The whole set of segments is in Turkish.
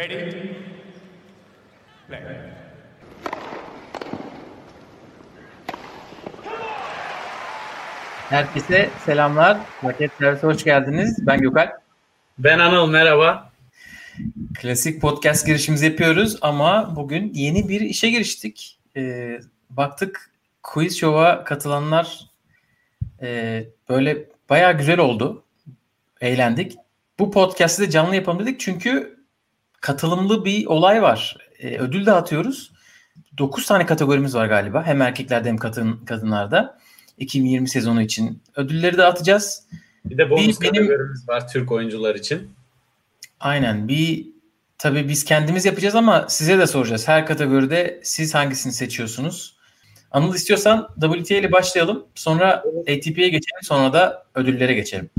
Ready? Play. Herkese selamlar. Raket Servise hoş geldiniz. Ben Gökal. Ben Anıl, merhaba. Klasik podcast girişimizi yapıyoruz ama bugün yeni bir işe giriştik. Ee, baktık quiz show'a katılanlar e, böyle bayağı güzel oldu. Eğlendik. Bu podcast'i de canlı yapalım dedik çünkü katılımlı bir olay var. Ee, ödül dağıtıyoruz. 9 tane kategorimiz var galiba. Hem erkeklerde hem kadın, kadınlarda. 2020 sezonu için ödülleri dağıtacağız. Bir de bonus Bir benim- kategorimiz var Türk oyuncular için. Aynen bir tabii biz kendimiz yapacağız ama size de soracağız. Her kategoride siz hangisini seçiyorsunuz? Anıl istiyorsan WTA ile başlayalım. Sonra ATP'ye geçelim. Sonra da ödüllere geçelim.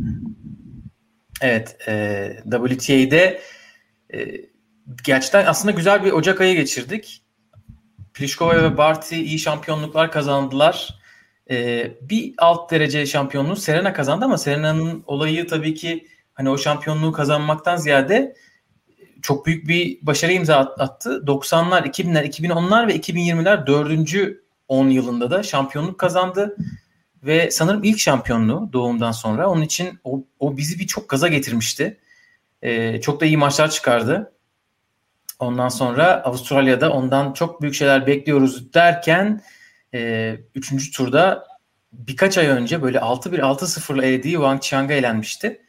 Evet. E, WTA'de e, gerçekten aslında güzel bir Ocak ayı geçirdik. Pliskova ve Barty iyi şampiyonluklar kazandılar. E, bir alt derece şampiyonluğu Serena kazandı ama Serena'nın olayı tabii ki hani o şampiyonluğu kazanmaktan ziyade çok büyük bir başarı imza at- attı. 90'lar, 2000'ler, 2010'lar ve 2020'ler dördüncü 10 yılında da şampiyonluk kazandı. Ve sanırım ilk şampiyonluğu doğumdan sonra. Onun için o, o bizi bir çok gaza getirmişti. Ee, çok da iyi maçlar çıkardı. Ondan sonra Avustralya'da ondan çok büyük şeyler bekliyoruz derken 3. turda birkaç ay önce böyle 6-1 6-0'la elediği Wang Qiang'a elenmişti.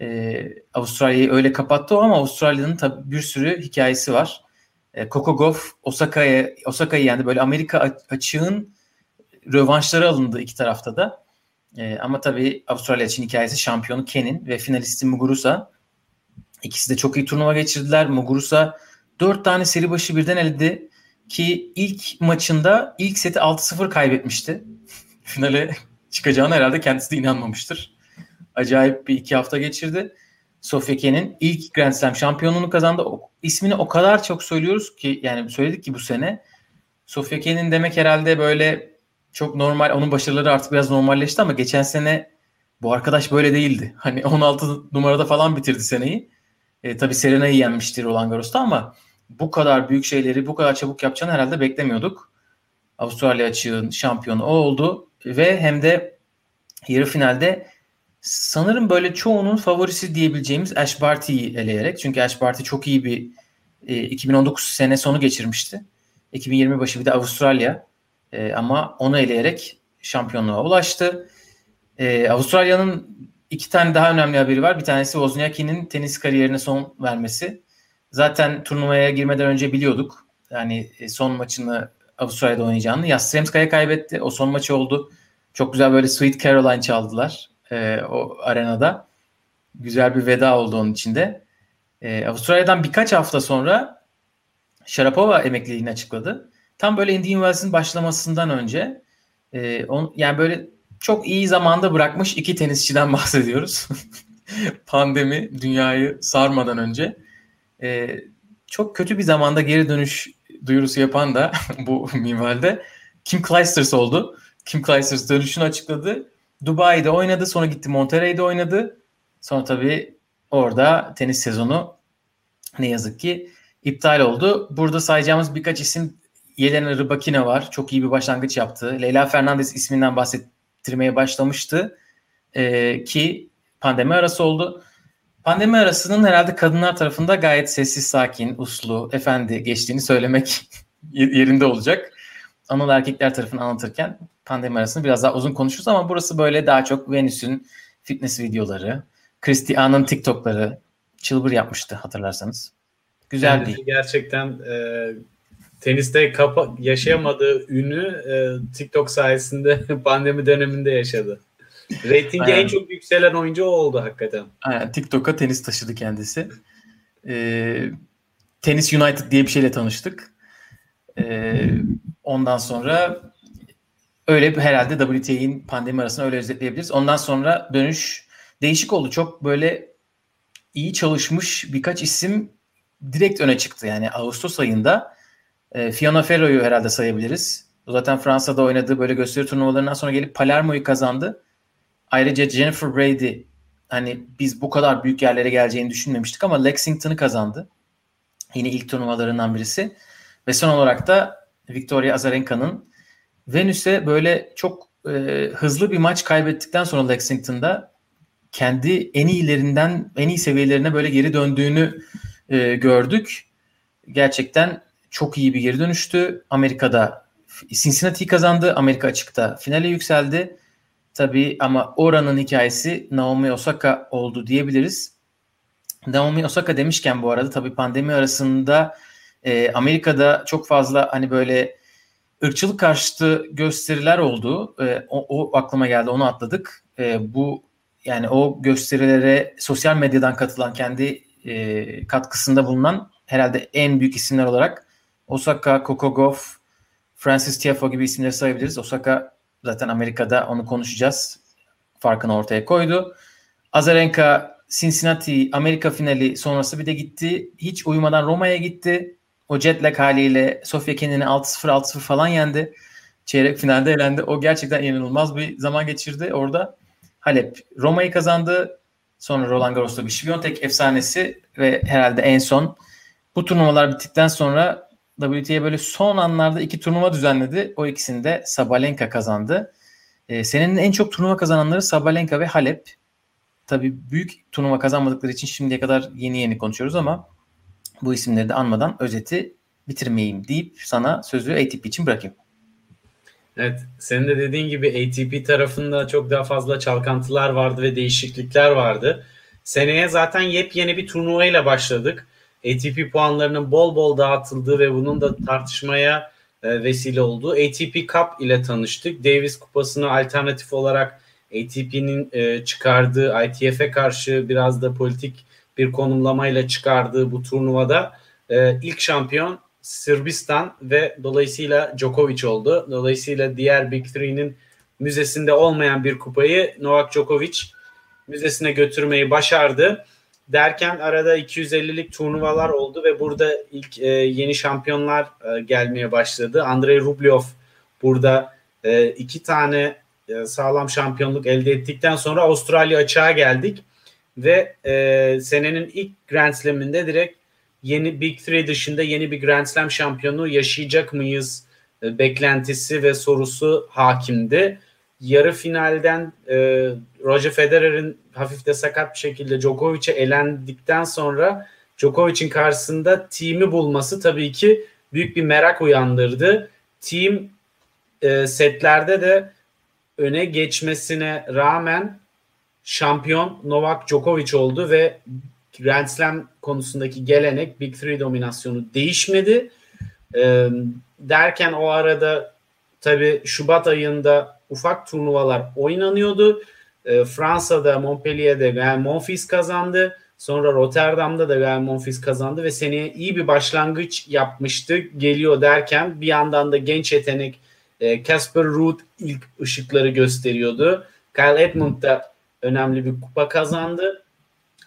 Ee, Avustralya'yı öyle kapattı o ama Avustralya'nın tabii bir sürü hikayesi var. Ee, Coco Gauff Osaka'yı yendi. Böyle Amerika açığın rövanşları alındı iki tarafta da. Ee, ama tabii Avustralya için hikayesi şampiyonu Ken'in ve finalisti Muguruza. İkisi de çok iyi turnuva geçirdiler. Muguruza dört tane seri başı birden eledi ki ilk maçında ilk seti 6-0 kaybetmişti. Finale çıkacağına herhalde kendisi de inanmamıştır. Acayip bir iki hafta geçirdi. Sofia Kenin ilk Grand Slam şampiyonluğunu kazandı. O, ismini o kadar çok söylüyoruz ki yani söyledik ki bu sene. Sofia Kenin demek herhalde böyle çok normal. Onun başarıları artık biraz normalleşti ama geçen sene bu arkadaş böyle değildi. Hani 16 numarada falan bitirdi seneyi. E, tabii Serena'yı yenmiştir Roland Garros'ta ama bu kadar büyük şeyleri bu kadar çabuk yapacağını herhalde beklemiyorduk. Avustralya açığın şampiyonu o oldu ve hem de yarı finalde sanırım böyle çoğunun favorisi diyebileceğimiz Ash Barty'yi eleyerek. Çünkü Ash Barty çok iyi bir e, 2019 sene sonu geçirmişti. 2020 başı bir de Avustralya E, ama onu eleyerek şampiyonluğa ulaştı. E, Avustralya'nın iki tane daha önemli haberi var. Bir tanesi Wozniacki'nin tenis kariyerine son vermesi. Zaten turnuvaya girmeden önce biliyorduk. Yani e, son maçını Avustralya'da oynayacağını. Yastremska'ya kaybetti. O son maçı oldu. Çok güzel böyle Sweet Caroline çaldılar e, o arenada. Güzel bir veda oldu onun içinde. E, Avustralya'dan birkaç hafta sonra Sharapova emekliliğini açıkladı. Tam böyle Indian Wells'in başlamasından önce e, on, yani böyle çok iyi zamanda bırakmış iki tenisçiden bahsediyoruz. Pandemi dünyayı sarmadan önce. E, çok kötü bir zamanda geri dönüş duyurusu yapan da bu minvalde Kim Clijsters oldu. Kim Clijsters dönüşünü açıkladı. Dubai'de oynadı. Sonra gitti Monterrey'de oynadı. Sonra tabii orada tenis sezonu ne yazık ki iptal oldu. Burada sayacağımız birkaç isim Yelena Rybakina var. Çok iyi bir başlangıç yaptı. Leyla Fernandez isminden bahsettirmeye başlamıştı. Ee, ki pandemi arası oldu. Pandemi arasının herhalde kadınlar tarafında gayet sessiz, sakin, uslu, efendi geçtiğini söylemek yerinde olacak. Anıl erkekler tarafını anlatırken pandemi arasını biraz daha uzun konuşuruz ama burası böyle daha çok Venüs'ün fitness videoları, Christian'ın TikTok'ları çılbır yapmıştı hatırlarsanız. Güzel Kendisi. Gerçekten e, teniste kapa- yaşayamadığı ünü e, TikTok sayesinde pandemi döneminde yaşadı. Ratingi en çok yükselen oyuncu o oldu hakikaten. Aynen, TikTok'a tenis taşıdı kendisi. Ee, Tenis United diye bir şeyle tanıştık. Ee, ondan sonra öyle herhalde WTA'nin pandemi arasını öyle özetleyebiliriz. Ondan sonra dönüş değişik oldu. Çok böyle iyi çalışmış birkaç isim direkt öne çıktı. Yani Ağustos ayında e, Fiona Ferro'yu herhalde sayabiliriz. O zaten Fransa'da oynadığı böyle gösteri turnuvalarından sonra gelip Palermo'yu kazandı. Ayrıca Jennifer Brady hani biz bu kadar büyük yerlere geleceğini düşünmemiştik ama Lexington'ı kazandı. Yine ilk turnuvalarından birisi. Ve son olarak da Victoria Azarenka'nın Venüs'e böyle çok e, hızlı bir maç kaybettikten sonra Lexington'da kendi en iyilerinden en iyi seviyelerine böyle geri döndüğünü e, gördük. Gerçekten çok iyi bir geri dönüştü. Amerika'da Cincinnati'yi kazandı. Amerika açıkta finale yükseldi. Tabii ama oranın hikayesi Naomi Osaka oldu diyebiliriz. Naomi Osaka demişken bu arada tabii pandemi arasında e, Amerika'da çok fazla hani böyle ırkçılık karşıtı gösteriler oldu. E, o, o aklıma geldi onu atladık. E, bu yani o gösterilere sosyal medyadan katılan kendi e, katkısında bulunan herhalde en büyük isimler olarak Osaka, Gauff, Francis Tiafoe gibi isimleri sayabiliriz. Osaka zaten Amerika'da onu konuşacağız. Farkını ortaya koydu. Azarenka Cincinnati Amerika finali sonrası bir de gitti. Hiç uyumadan Roma'ya gitti. O jet lag haliyle Sofia Kenin'i 6-0 6-0 falan yendi. Çeyrek finalde elendi. O gerçekten inanılmaz bir zaman geçirdi orada. Halep Roma'yı kazandı. Sonra Roland Garros'ta bir Şiviyontek efsanesi ve herhalde en son bu turnuvalar bittikten sonra WTA böyle son anlarda iki turnuva düzenledi. O ikisini de Sabalenka kazandı. Ee, senenin en çok turnuva kazananları Sabalenka ve Halep. Tabii büyük turnuva kazanmadıkları için şimdiye kadar yeni yeni konuşuyoruz ama bu isimleri de anmadan özeti bitirmeyeyim deyip sana sözü ATP için bırakayım. Evet, senin de dediğin gibi ATP tarafında çok daha fazla çalkantılar vardı ve değişiklikler vardı. Seneye zaten yepyeni bir turnuva ile başladık. ATP puanlarının bol bol dağıtıldığı ve bunun da tartışmaya e, vesile olduğu ATP Cup ile tanıştık. Davis Kupası'nı alternatif olarak ATP'nin e, çıkardığı ITF'e karşı biraz da politik bir konumlamayla çıkardığı bu turnuvada e, ilk şampiyon Sırbistan ve dolayısıyla Djokovic oldu. Dolayısıyla diğer Big Three'nin müzesinde olmayan bir kupayı Novak Djokovic müzesine götürmeyi başardı. Derken arada 250'lik turnuvalar oldu ve burada ilk e, yeni şampiyonlar e, gelmeye başladı. Andrei Rublev burada e, iki tane e, sağlam şampiyonluk elde ettikten sonra Avustralya açığa geldik ve e, senenin ilk Grand Slam'inde direkt yeni Big Three dışında yeni bir Grand Slam şampiyonu yaşayacak mıyız e, beklentisi ve sorusu hakimdi. Yarı finalden e, Roger Federer'in hafif de sakat bir şekilde Djokovic'e elendikten sonra Djokovic'in karşısında team'i bulması tabii ki büyük bir merak uyandırdı. Team e, setlerde de öne geçmesine rağmen şampiyon Novak Djokovic oldu ve Grand Slam konusundaki gelenek Big Three dominasyonu değişmedi. E, derken o arada tabi Şubat ayında ufak turnuvalar oynanıyordu. E, Fransa'da Montpellier'de Gael Monfils kazandı. Sonra Rotterdam'da da Gael Monfils kazandı ve seneye iyi bir başlangıç yapmıştı. Geliyor derken bir yandan da genç yetenek Casper Ruud ilk ışıkları gösteriyordu. Kyle Edmund da önemli bir kupa kazandı.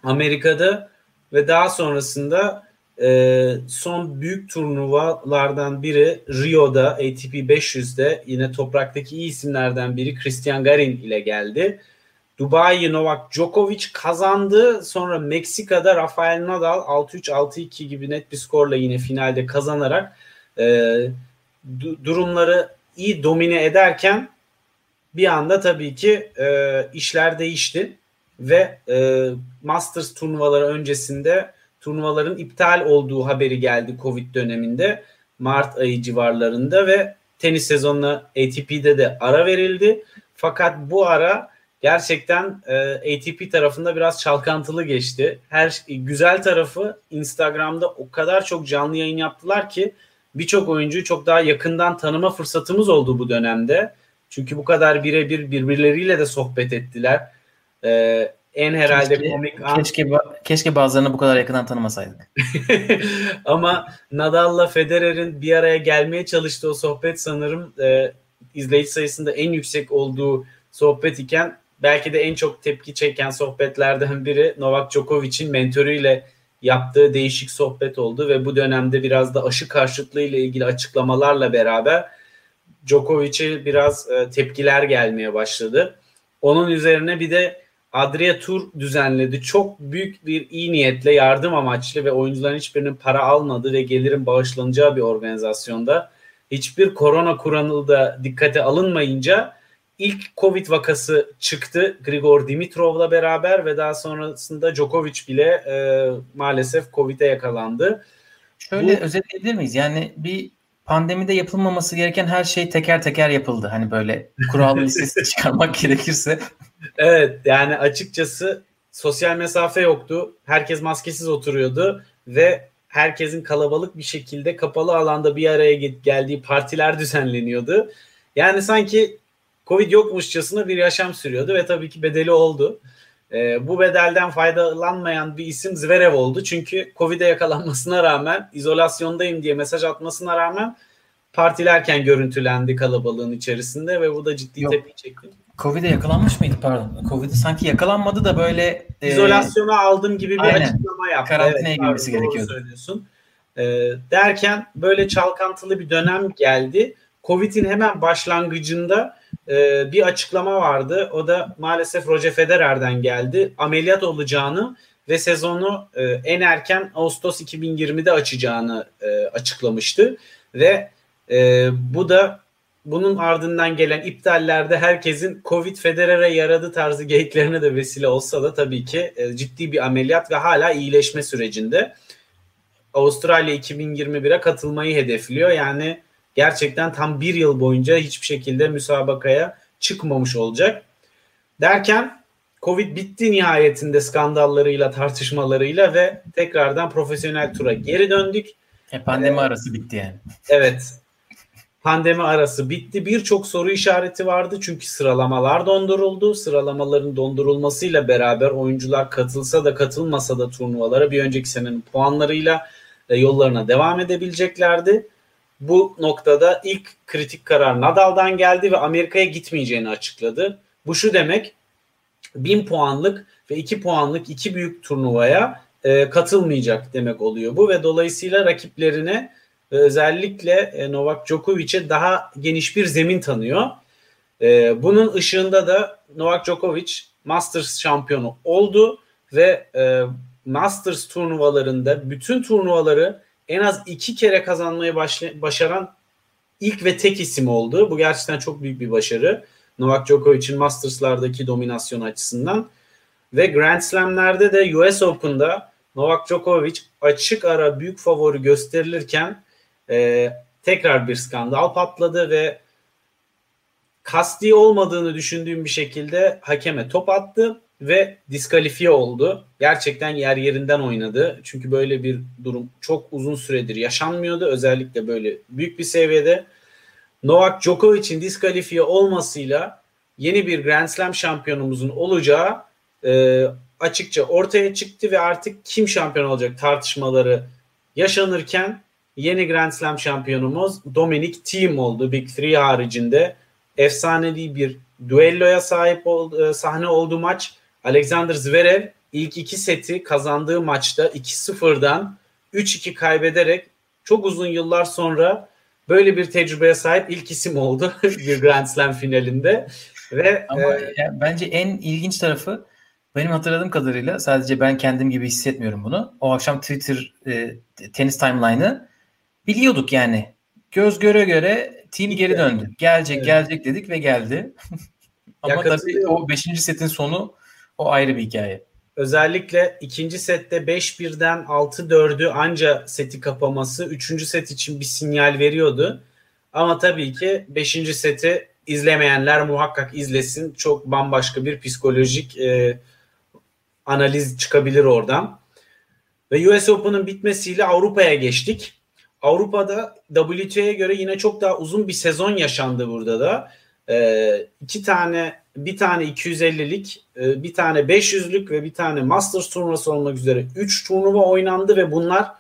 Amerika'da ve daha sonrasında e, son büyük turnuvalardan biri Rio'da ATP 500'de yine topraktaki iyi isimlerden biri Christian Garin ile geldi. Dubai Novak Djokovic kazandı. Sonra Meksika'da Rafael Nadal 6-3 6-2 gibi net bir skorla yine finalde kazanarak e, du- durumları iyi domine ederken bir anda tabii ki e, işler değişti ve e, Masters turnuvaları öncesinde turnuvaların iptal olduğu haberi geldi Covid döneminde Mart ayı civarlarında ve tenis sezonuna ATP'de de ara verildi. Fakat bu ara gerçekten e, ATP tarafında biraz çalkantılı geçti. Her güzel tarafı Instagram'da o kadar çok canlı yayın yaptılar ki birçok oyuncuyu çok daha yakından tanıma fırsatımız oldu bu dönemde. Çünkü bu kadar birebir birbirleriyle de sohbet ettiler. Ee, en herhalde keşke, komik an. Keşke, keşke bazılarını bu kadar yakından tanımasaydık. Ama Nadal'la Federer'in bir araya gelmeye çalıştığı o sohbet sanırım e, izleyici sayısında en yüksek olduğu sohbet iken belki de en çok tepki çeken sohbetlerden biri Novak Djokovic'in mentörüyle yaptığı değişik sohbet oldu ve bu dönemde biraz da aşı karşıtlığı ile ilgili açıklamalarla beraber Djokovic'e biraz e, tepkiler gelmeye başladı. Onun üzerine bir de Adria Tur düzenledi. Çok büyük bir iyi niyetle yardım amaçlı ve oyuncuların hiçbirinin para almadığı ve gelirin bağışlanacağı bir organizasyonda hiçbir korona kuralı da dikkate alınmayınca ilk Covid vakası çıktı Grigor Dimitrov'la beraber ve daha sonrasında Djokovic bile e, maalesef Covid'e yakalandı. Şöyle Bu, özetleyebilir miyiz? Yani bir pandemide yapılmaması gereken her şey teker teker yapıldı. Hani böyle kural listesi çıkarmak gerekirse. Evet yani açıkçası sosyal mesafe yoktu. Herkes maskesiz oturuyordu ve herkesin kalabalık bir şekilde kapalı alanda bir araya geldiği partiler düzenleniyordu. Yani sanki Covid yokmuşçasına bir yaşam sürüyordu ve tabii ki bedeli oldu. E, bu bedelden faydalanmayan bir isim Zverev oldu. Çünkü Covid'e yakalanmasına rağmen izolasyondayım diye mesaj atmasına rağmen partilerken görüntülendi kalabalığın içerisinde ve bu da ciddi Yok. tepki çekti. Covid'e yakalanmış mıydı pardon? Covid'e sanki yakalanmadı da böyle e, izolasyona aldım gibi bir aynen. açıklama yaptı. Karantinaya evet, girmesi gerekiyordu. Söylüyorsun. E, derken böyle çalkantılı bir dönem geldi. Covid'in hemen başlangıcında e, bir açıklama vardı. O da maalesef Roger Federer'den geldi. Ameliyat olacağını ve sezonu e, en erken Ağustos 2020'de açacağını e, açıklamıştı. Ve e, bu da bunun ardından gelen iptallerde herkesin Covid Federer'e yaradı tarzı geyiklerine de vesile olsa da tabii ki e, ciddi bir ameliyat ve hala iyileşme sürecinde. Avustralya 2021'e katılmayı hedefliyor. Yani gerçekten tam bir yıl boyunca hiçbir şekilde müsabakaya çıkmamış olacak. Derken Covid bitti nihayetinde skandallarıyla, tartışmalarıyla ve tekrardan profesyonel tura geri döndük. E, pandemi ee, arası bitti yani. Evet. Pandemi arası bitti. Birçok soru işareti vardı çünkü sıralamalar donduruldu. Sıralamaların dondurulmasıyla beraber oyuncular katılsa da katılmasa da turnuvalara bir önceki senenin puanlarıyla e, yollarına devam edebileceklerdi bu noktada ilk kritik karar Nadal'dan geldi ve Amerika'ya gitmeyeceğini açıkladı. Bu şu demek 1000 puanlık ve 2 puanlık iki büyük turnuvaya e, katılmayacak demek oluyor bu ve dolayısıyla rakiplerine özellikle e, Novak Djokovic'e daha geniş bir zemin tanıyor. E, bunun ışığında da Novak Djokovic Masters şampiyonu oldu ve e, Masters turnuvalarında bütün turnuvaları en az iki kere kazanmayı başaran ilk ve tek isim oldu. Bu gerçekten çok büyük bir başarı. Novak Djokovic'in Masters'lardaki dominasyon açısından. Ve Grand Slam'lerde de US Open'da Novak Djokovic açık ara büyük favori gösterilirken e, tekrar bir skandal patladı ve kasti olmadığını düşündüğüm bir şekilde hakeme top attı ve diskalifiye oldu. Gerçekten yer yerinden oynadı. Çünkü böyle bir durum çok uzun süredir yaşanmıyordu. Özellikle böyle büyük bir seviyede. Novak Djokovic'in diskalifiye olmasıyla yeni bir Grand Slam şampiyonumuzun olacağı e, açıkça ortaya çıktı ve artık kim şampiyon olacak tartışmaları yaşanırken yeni Grand Slam şampiyonumuz Dominic Thiem oldu. Big Three haricinde efsanevi bir düelloya sahip ol, e, sahne oldu maç Alexander Zverev ilk iki seti kazandığı maçta 2-0'dan 3-2 kaybederek çok uzun yıllar sonra böyle bir tecrübeye sahip ilk isim oldu bir Grand Slam finalinde. Ve Ama e, yani bence en ilginç tarafı benim hatırladığım kadarıyla sadece ben kendim gibi hissetmiyorum bunu. O akşam Twitter e, tenis timeline'ı biliyorduk yani. Göz göre göre team geri döndü. Gelecek evet. gelecek dedik ve geldi. Ama tabii o 5. setin sonu o ayrı bir hikaye. Özellikle ikinci sette 5-1'den 6-4'ü anca seti kapaması 3. set için bir sinyal veriyordu. Ama tabii ki 5. seti izlemeyenler muhakkak izlesin. Çok bambaşka bir psikolojik e, analiz çıkabilir oradan. Ve US Open'ın bitmesiyle Avrupa'ya geçtik. Avrupa'da WTA'ya göre yine çok daha uzun bir sezon yaşandı burada da. E, iki tane bir tane 250'lik, e, bir tane 500'lük ve bir tane Masters turnuvası olmak üzere 3 turnuva oynandı ve bunlar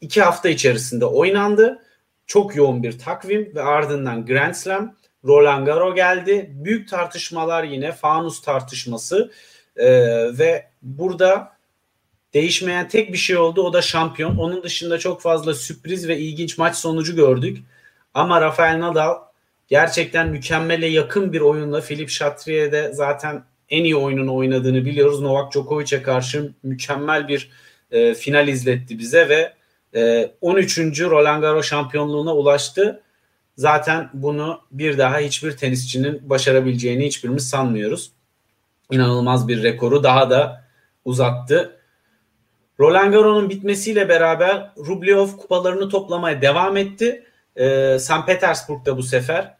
2 hafta içerisinde oynandı. Çok yoğun bir takvim ve ardından Grand Slam, Roland Garo geldi. Büyük tartışmalar yine fanus tartışması ee, ve burada değişmeyen tek bir şey oldu o da şampiyon. Onun dışında çok fazla sürpriz ve ilginç maç sonucu gördük. Ama Rafael Nadal gerçekten mükemmele yakın bir oyunla Philip Chatrier'de zaten en iyi oyununu oynadığını biliyoruz. Novak Djokovic'e karşı mükemmel bir e, final izletti bize ve e, 13. Roland Garros şampiyonluğuna ulaştı. Zaten bunu bir daha hiçbir tenisçinin başarabileceğini hiçbirimiz sanmıyoruz. İnanılmaz bir rekoru daha da uzattı. Roland Garros'un bitmesiyle beraber Rublev kupalarını toplamaya devam etti. Ee, St. Petersburg'da bu sefer.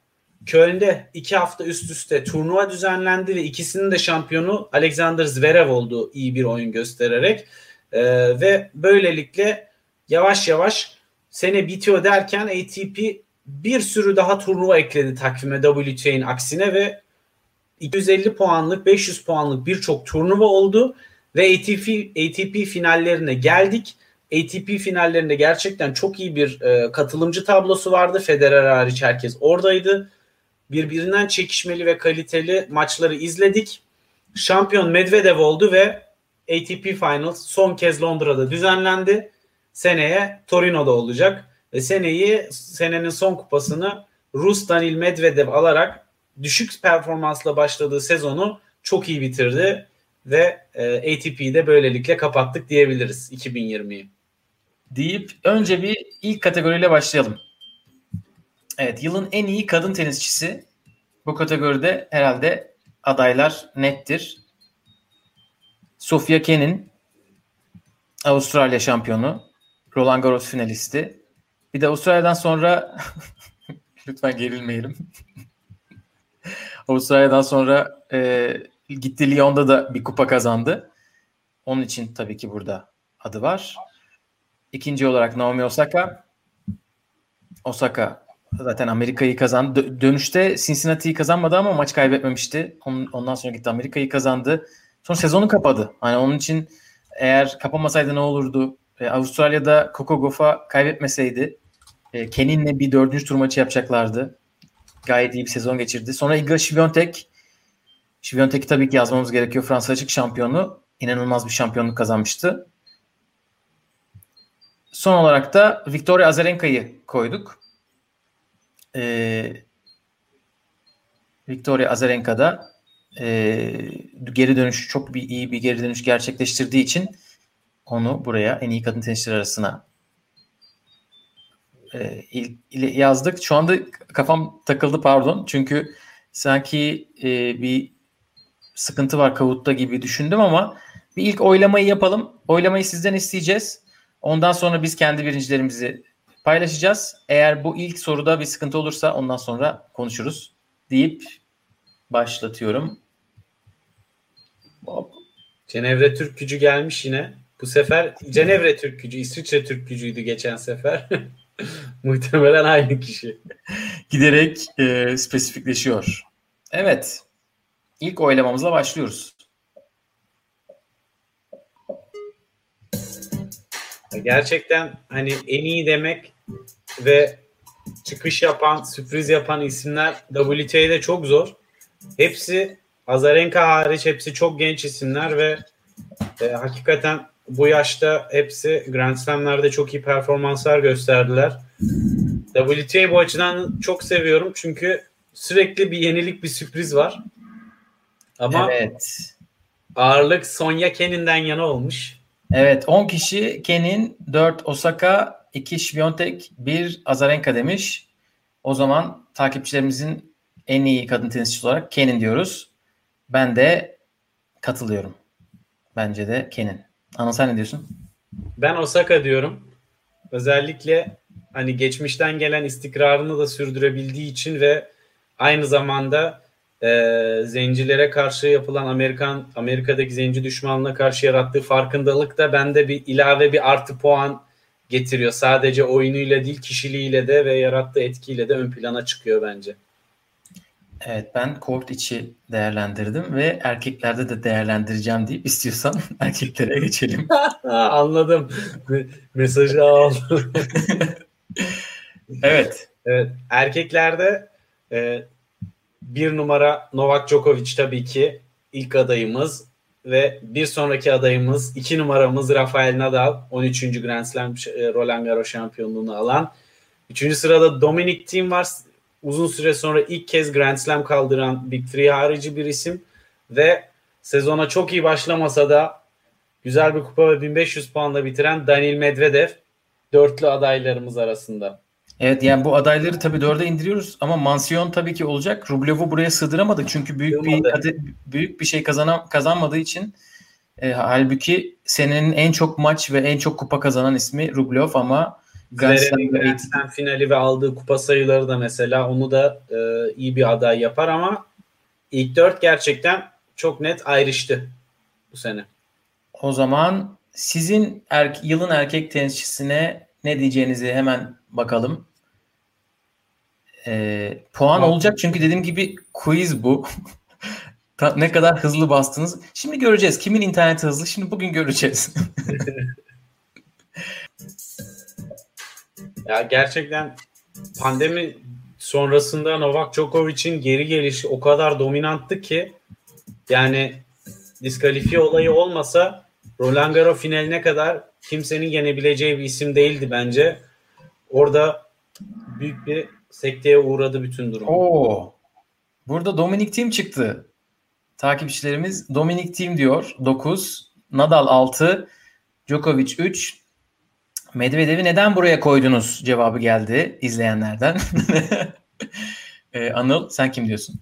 Köln'de iki hafta üst üste turnuva düzenlendi ve ikisinin de şampiyonu Alexander Zverev oldu iyi bir oyun göstererek. Ee, ve böylelikle yavaş yavaş sene bitiyor derken ATP bir sürü daha turnuva ekledi takvime WTA'nin aksine ve 250 puanlık 500 puanlık birçok turnuva oldu ve ATP, ATP finallerine geldik. ATP finallerinde gerçekten çok iyi bir e, katılımcı tablosu vardı. Federer hariç herkes oradaydı. Birbirinden çekişmeli ve kaliteli maçları izledik. Şampiyon Medvedev oldu ve ATP Finals son kez Londra'da düzenlendi. Seneye Torino'da olacak. Ve seneyi senenin son kupasını Rus Danil Medvedev alarak düşük performansla başladığı sezonu çok iyi bitirdi ve e, ATP'yi de böylelikle kapattık diyebiliriz 2020'yi. Deyip önce bir ilk kategoriyle başlayalım. Evet yılın en iyi kadın tenisçisi bu kategoride herhalde adaylar nettir. Sofia Kenin Avustralya şampiyonu, Roland Garros finalisti. Bir de Avustralya'dan sonra lütfen gerilmeyelim. Avustralya'dan sonra e, gitti Lyon'da da bir kupa kazandı. Onun için tabii ki burada adı var. İkinci olarak Naomi Osaka. Osaka zaten Amerika'yı kazandı. Dönüşte Cincinnati'yi kazanmadı ama maç kaybetmemişti. Ondan sonra gitti Amerika'yı kazandı. Sonra sezonu kapadı. Hani onun için eğer kapamasaydı ne olurdu? Ee, Avustralya'da Coco Gauff'a kaybetmeseydi e, Kenin'le bir dördüncü tur maçı yapacaklardı. Gayet iyi bir sezon geçirdi. Sonra Iga Świątek Świątek'i tabii ki yazmamız gerekiyor. Fransa açık şampiyonu. inanılmaz bir şampiyonluk kazanmıştı. Son olarak da Victoria Azarenka'yı koyduk. Ee, Victoria Azarenka da e, geri dönüş çok bir iyi bir geri dönüş gerçekleştirdiği için onu buraya en iyi kadın tenisçiler arasına e, yazdık. Şu anda kafam takıldı pardon. Çünkü sanki e, bir sıkıntı var Kavut'ta gibi düşündüm ama bir ilk oylamayı yapalım. Oylamayı sizden isteyeceğiz. Ondan sonra biz kendi birincilerimizi paylaşacağız. Eğer bu ilk soruda bir sıkıntı olursa ondan sonra konuşuruz deyip başlatıyorum. Hop. Cenevre Türk gücü gelmiş yine. Bu sefer Cenevre Türk gücü, İsviçre Türk gücüydü geçen sefer. Muhtemelen aynı kişi. Giderek e, spesifikleşiyor. Evet. İlk oylamamızla başlıyoruz. Gerçekten hani en iyi demek ve çıkış yapan, sürpriz yapan isimler WTA'de çok zor. Hepsi Azarenka hariç hepsi çok genç isimler ve e, hakikaten bu yaşta hepsi Grand Slam'lerde çok iyi performanslar gösterdiler. WTA bu açıdan çok seviyorum çünkü sürekli bir yenilik bir sürpriz var. Ama evet. ağırlık Sonya Kenin'den yana olmuş. Evet 10 kişi Kenin, 4 Osaka, 2 Świątek, 1 Azarenka demiş. O zaman takipçilerimizin en iyi kadın tenisçisi olarak Kenin diyoruz. Ben de katılıyorum. Bence de Kenin. Ana sen ne diyorsun? Ben Osaka diyorum. Özellikle hani geçmişten gelen istikrarını da sürdürebildiği için ve aynı zamanda e, zencilere karşı yapılan Amerikan Amerika'daki zenci düşmanlığına karşı yarattığı farkındalık da bende bir ilave bir artı puan getiriyor. Sadece oyunuyla değil kişiliğiyle de ve yarattığı etkiyle de ön plana çıkıyor bence. Evet ben kort içi değerlendirdim ve erkeklerde de değerlendireceğim deyip istiyorsan erkeklere geçelim. Anladım. Mesajı aldım. evet. Evet. Erkeklerde e, bir numara Novak Djokovic tabii ki ilk adayımız ve bir sonraki adayımız iki numaramız Rafael Nadal 13. Grand Slam e, Roland Garros şampiyonluğunu alan. Üçüncü sırada Dominic Thiem var. Uzun süre sonra ilk kez Grand Slam kaldıran Big Three harici bir isim ve sezona çok iyi başlamasa da güzel bir kupa ve 1500 puanla bitiren Daniil Medvedev dörtlü adaylarımız arasında. Evet yani bu adayları tabii dörde indiriyoruz ama mansiyon tabii ki olacak. Rublev'u buraya sığdıramadık çünkü büyük bir büyük bir şey kazanam kazanmadığı için e, halbuki senenin en çok maç ve en çok kupa kazanan ismi Rublev ama Grand Slam finali ve aldığı kupa sayıları da mesela onu da e, iyi bir aday yapar ama ilk dört gerçekten çok net ayrıştı bu sene. O zaman sizin er, yılın erkek tenisçisine ne diyeceğinizi hemen bakalım. E, puan Bak. olacak çünkü dediğim gibi quiz bu. ne kadar hızlı bastınız. Şimdi göreceğiz. Kimin interneti hızlı? Şimdi bugün göreceğiz. ya gerçekten pandemi sonrasında Novak Djokovic'in geri gelişi o kadar dominanttı ki yani diskalifiye olayı olmasa Roland Garros finaline kadar kimsenin yenebileceği bir isim değildi bence. Orada büyük bir sekteye uğradı bütün durum. Oo. Burada Dominic Thiem çıktı. Takipçilerimiz Dominic Thiem diyor. 9, Nadal 6, Djokovic 3. Medvedev'i neden buraya koydunuz cevabı geldi izleyenlerden. ee, Anıl sen kim diyorsun?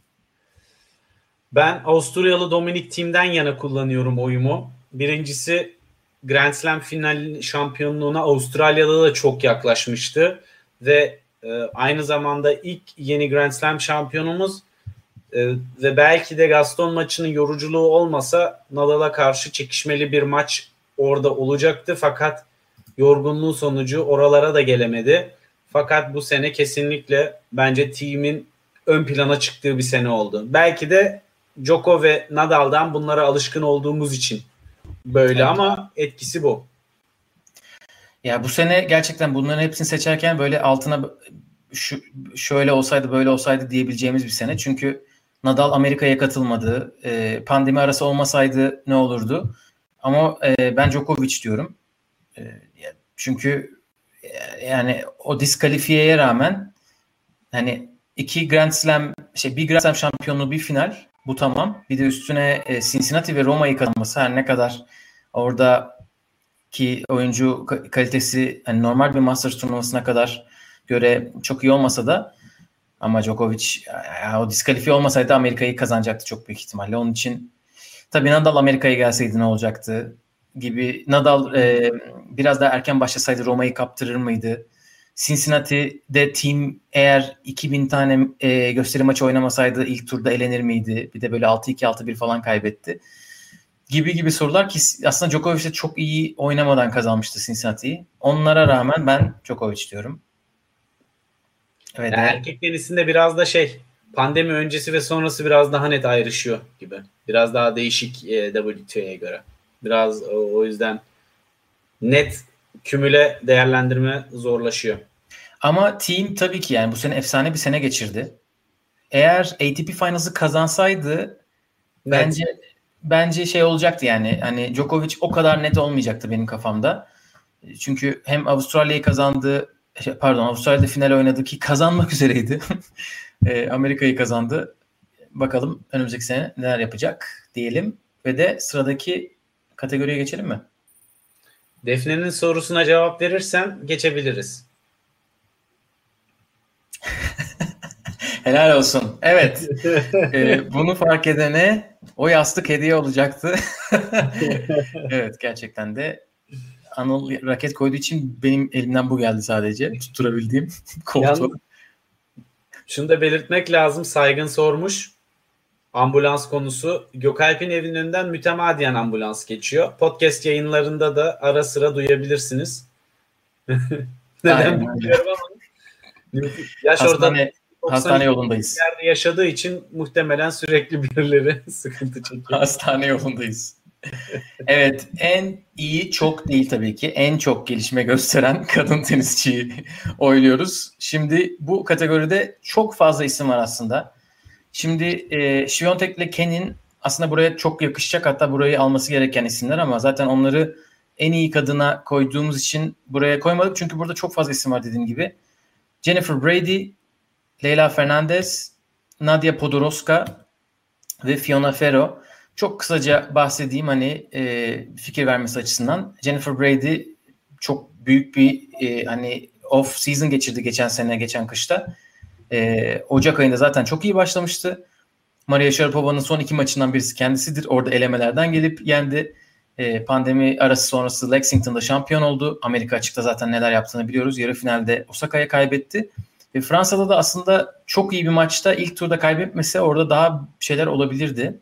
Ben Avusturyalı Dominic Thiem'den yana kullanıyorum oyumu. Birincisi Grand Slam final şampiyonluğuna Avustralya'da da çok yaklaşmıştı ve e, aynı zamanda ilk yeni Grand Slam şampiyonumuz e, ve belki de Gaston maçının yoruculuğu olmasa Nadal'a karşı çekişmeli bir maç orada olacaktı fakat yorgunluğu sonucu oralara da gelemedi. Fakat bu sene kesinlikle bence team'in ön plana çıktığı bir sene oldu. Belki de Joko ve Nadal'dan bunlara alışkın olduğumuz için böyle evet. ama etkisi bu. Ya bu sene gerçekten bunların hepsini seçerken böyle altına şu şöyle olsaydı böyle olsaydı diyebileceğimiz bir sene. Çünkü Nadal Amerika'ya katılmadı. E, pandemi arası olmasaydı ne olurdu? Ama e, ben Djokovic diyorum. E, çünkü e, yani o diskalifiyeye rağmen hani iki Grand Slam şey bir Grand Slam şampiyonluğu bir final bu tamam. Bir de üstüne e, Cincinnati ve Roma'yı kazanması her ne kadar orada ki oyuncu kalitesi hani normal bir Masters turnuvasına kadar göre çok iyi olmasa da ama Djokovic o diskalifiye olmasaydı Amerika'yı kazanacaktı çok büyük ihtimalle. Onun için tabii Nadal Amerika'ya gelseydi ne olacaktı gibi. Nadal e, biraz daha erken başlasaydı Roma'yı kaptırır mıydı? Cincinnati'de team eğer 2000 tane e, gösteri maçı oynamasaydı ilk turda elenir miydi? Bir de böyle 6-2 6-1 falan kaybetti. Gibi gibi sorular ki aslında Djokovic de çok iyi oynamadan kazanmıştı Cincinnati'yi. Onlara rağmen ben Djokovic diyorum. Evet. Yani erkek tenisinde biraz da şey pandemi öncesi ve sonrası biraz daha net ayrışıyor gibi. Biraz daha değişik e, WTA'ya göre. Biraz o, o yüzden net kümüle değerlendirme zorlaşıyor. Ama team tabii ki yani bu sene efsane bir sene geçirdi. Eğer ATP Finals'ı kazansaydı evet. bence bence şey olacaktı yani. Hani Djokovic o kadar net olmayacaktı benim kafamda. Çünkü hem Avustralya'yı kazandı, şey, pardon Avustralya'da final oynadı ki kazanmak üzereydi. e, Amerika'yı kazandı. Bakalım önümüzdeki sene neler yapacak diyelim ve de sıradaki kategoriye geçelim mi? Defne'nin sorusuna cevap verirsen geçebiliriz. Helal olsun. Evet. ee, bunu fark edene o yastık hediye olacaktı. evet gerçekten de Anıl raket koyduğu için benim elimden bu geldi sadece. Tutturabildiğim koltuğu. şunu da belirtmek lazım. Saygın sormuş. Ambulans konusu. Gökalp'in evinin önünden mütemadiyen ambulans geçiyor. Podcast yayınlarında da ara sıra duyabilirsiniz. Neden bilmiyorum ama. Yaş hastane, orada hastane yolundayız. Yerde yaşadığı için muhtemelen sürekli birileri sıkıntı çekiyor. Hastane yolundayız evet en iyi çok değil tabii ki en çok gelişme gösteren kadın tenisçiyi oyluyoruz. Şimdi bu kategoride çok fazla isim var aslında. Şimdi e, Şiyontek ile Ken'in aslında buraya çok yakışacak hatta burayı alması gereken isimler ama zaten onları en iyi kadına koyduğumuz için buraya koymadık. Çünkü burada çok fazla isim var dediğim gibi. Jennifer Brady, Leyla Fernandez, Nadia Podoroska ve Fiona Ferro. çok kısaca bahsedeyim hani e, fikir vermesi açısından. Jennifer Brady çok büyük bir e, hani off season geçirdi geçen sene geçen kışta. E, Ocak ayında zaten çok iyi başlamıştı. Maria Sharapova'nın son iki maçından birisi kendisidir. Orada elemelerden gelip yendi. E, pandemi arası sonrası Lexington'da şampiyon oldu. Amerika açıkta zaten neler yaptığını biliyoruz. Yarı finalde Osaka'ya kaybetti. Ve Fransa'da da aslında çok iyi bir maçta ilk turda kaybetmese orada daha şeyler olabilirdi.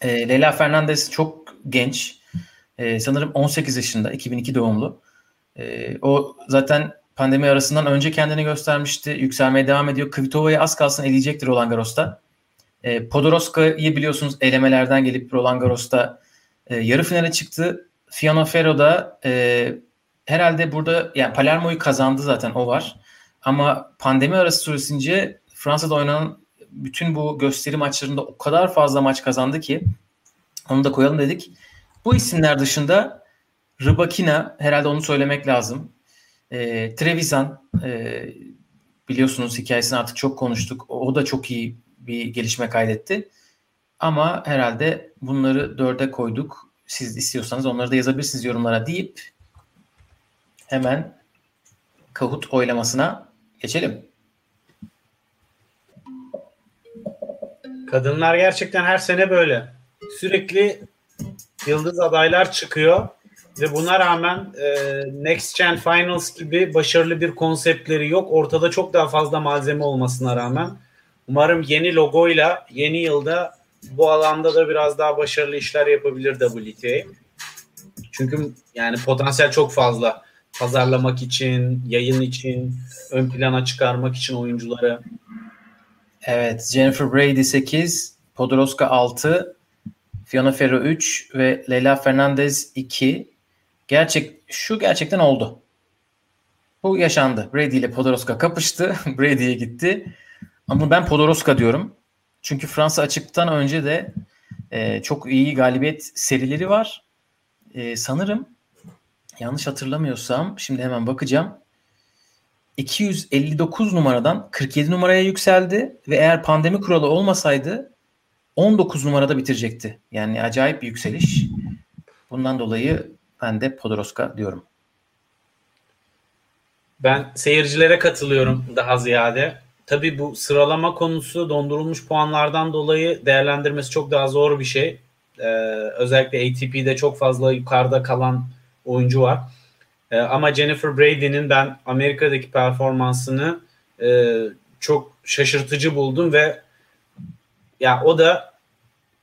E, Leyla Fernandez çok genç. E, sanırım 18 yaşında. 2002 doğumlu. E, o zaten pandemi arasından önce kendini göstermişti. Yükselmeye devam ediyor. Kvitova'yı az kalsın eleyecektir Roland Garros'ta. E, Podoroska'yı biliyorsunuz elemelerden gelip Roland Garros'ta e, yarı finale çıktı. Fiona Ferro da e, herhalde burada yani Palermo'yu kazandı zaten o var. Ama pandemi arası süresince Fransa'da oynanan bütün bu gösteri maçlarında o kadar fazla maç kazandı ki onu da koyalım dedik. Bu isimler dışında Rybakina herhalde onu söylemek lazım. E, Trevisan e, biliyorsunuz hikayesini artık çok konuştuk. O da çok iyi bir gelişme kaydetti. Ama herhalde bunları dörde koyduk. Siz istiyorsanız onları da yazabilirsiniz yorumlara deyip hemen Kahoot oylamasına geçelim. Kadınlar gerçekten her sene böyle. Sürekli yıldız adaylar çıkıyor ve buna rağmen e, Next Gen Finals gibi başarılı bir konseptleri yok. Ortada çok daha fazla malzeme olmasına rağmen umarım yeni logoyla yeni yılda bu alanda da biraz daha başarılı işler yapabilir WTA. Çünkü yani potansiyel çok fazla. Pazarlamak için, yayın için, ön plana çıkarmak için oyuncuları. Evet, Jennifer Brady 8, Podoroska 6, Fiona Ferro 3 ve Leyla Fernandez 2. Gerçek şu gerçekten oldu. Bu yaşandı. Brady ile Podoroska kapıştı. Brady'ye gitti. Ama ben Podoroska diyorum. Çünkü Fransa açıktan önce de e, çok iyi galibiyet serileri var. E, sanırım yanlış hatırlamıyorsam şimdi hemen bakacağım. 259 numaradan 47 numaraya yükseldi ve eğer pandemi kuralı olmasaydı 19 numarada bitirecekti. Yani acayip bir yükseliş. Bundan dolayı ben de Podoroska diyorum. Ben seyircilere katılıyorum daha ziyade. Tabii bu sıralama konusu dondurulmuş puanlardan dolayı değerlendirmesi çok daha zor bir şey. Ee, özellikle ATP'de çok fazla yukarıda kalan oyuncu var. Ee, ama Jennifer Brady'nin ben Amerika'daki performansını e, çok şaşırtıcı buldum ve ya o da